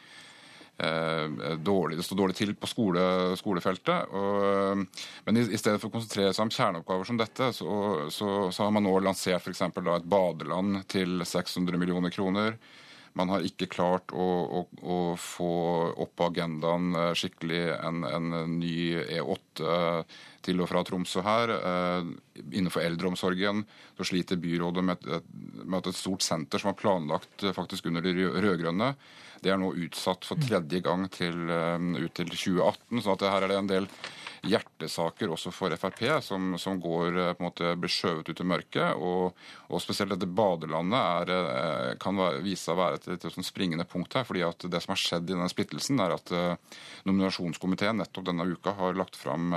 eh, dårlig, det står dårlig til på skole, skolefeltet. Og, men i, i, stedet for å konsentrere seg om kjerneoppgaver som dette, så, så, så har man nå lansert f.eks. et badeland til 600 millioner kroner. Man har ikke klart å, å, å få opp på agendaen eh, skikkelig en, en ny E8 eh, til og fra Tromsø her. Eh, innenfor eldreomsorgen så sliter byrådet med, med at et stort senter som var planlagt faktisk under de rød-grønne, det er nå utsatt for tredje gang til, ut til 2018. så at her er det en del hjertesaker også for Frp, som, som går, på en måte blir skjøvet ut i mørket. Og, og spesielt dette badelandet er, kan være, vise seg å være et, et, et, springende punkt her. fordi at det som har skjedd i denne splittelsen, er at nominasjonskomiteen nettopp denne uka har lagt fram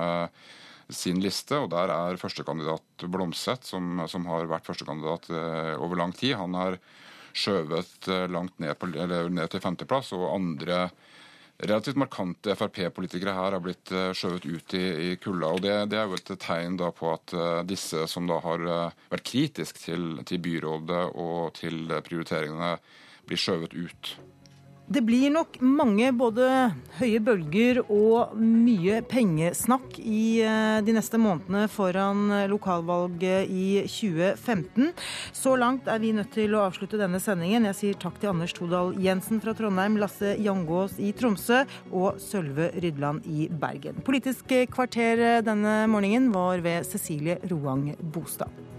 sin liste, og der er førstekandidat Blomseth, som, som har vært førstekandidat over lang tid. Han har skjøvet eh, langt ned, på, ned til femteplass, og andre relativt markante Frp-politikere her har blitt eh, skjøvet ut i, i kulda. og det, det, er jo et tegn da på at uh, disse som da har uh, vært kritisk til, til, byrådet og til prioriteringene, blir skjøvet ut. Det blir nok mange både høye bølger og mye pengesnakk i eh, de neste månedene foran lokalvalget i 2015. Så langt er vi nødt til å avslutte denne sendingen. Jeg sier takk til Anders Todal Jensen fra Trondheim, Lasse Jangås i Tromsø og Sølve Rydland i Bergen. Politisk kvarter denne morgenen var ved Cecilie Roang Bostad.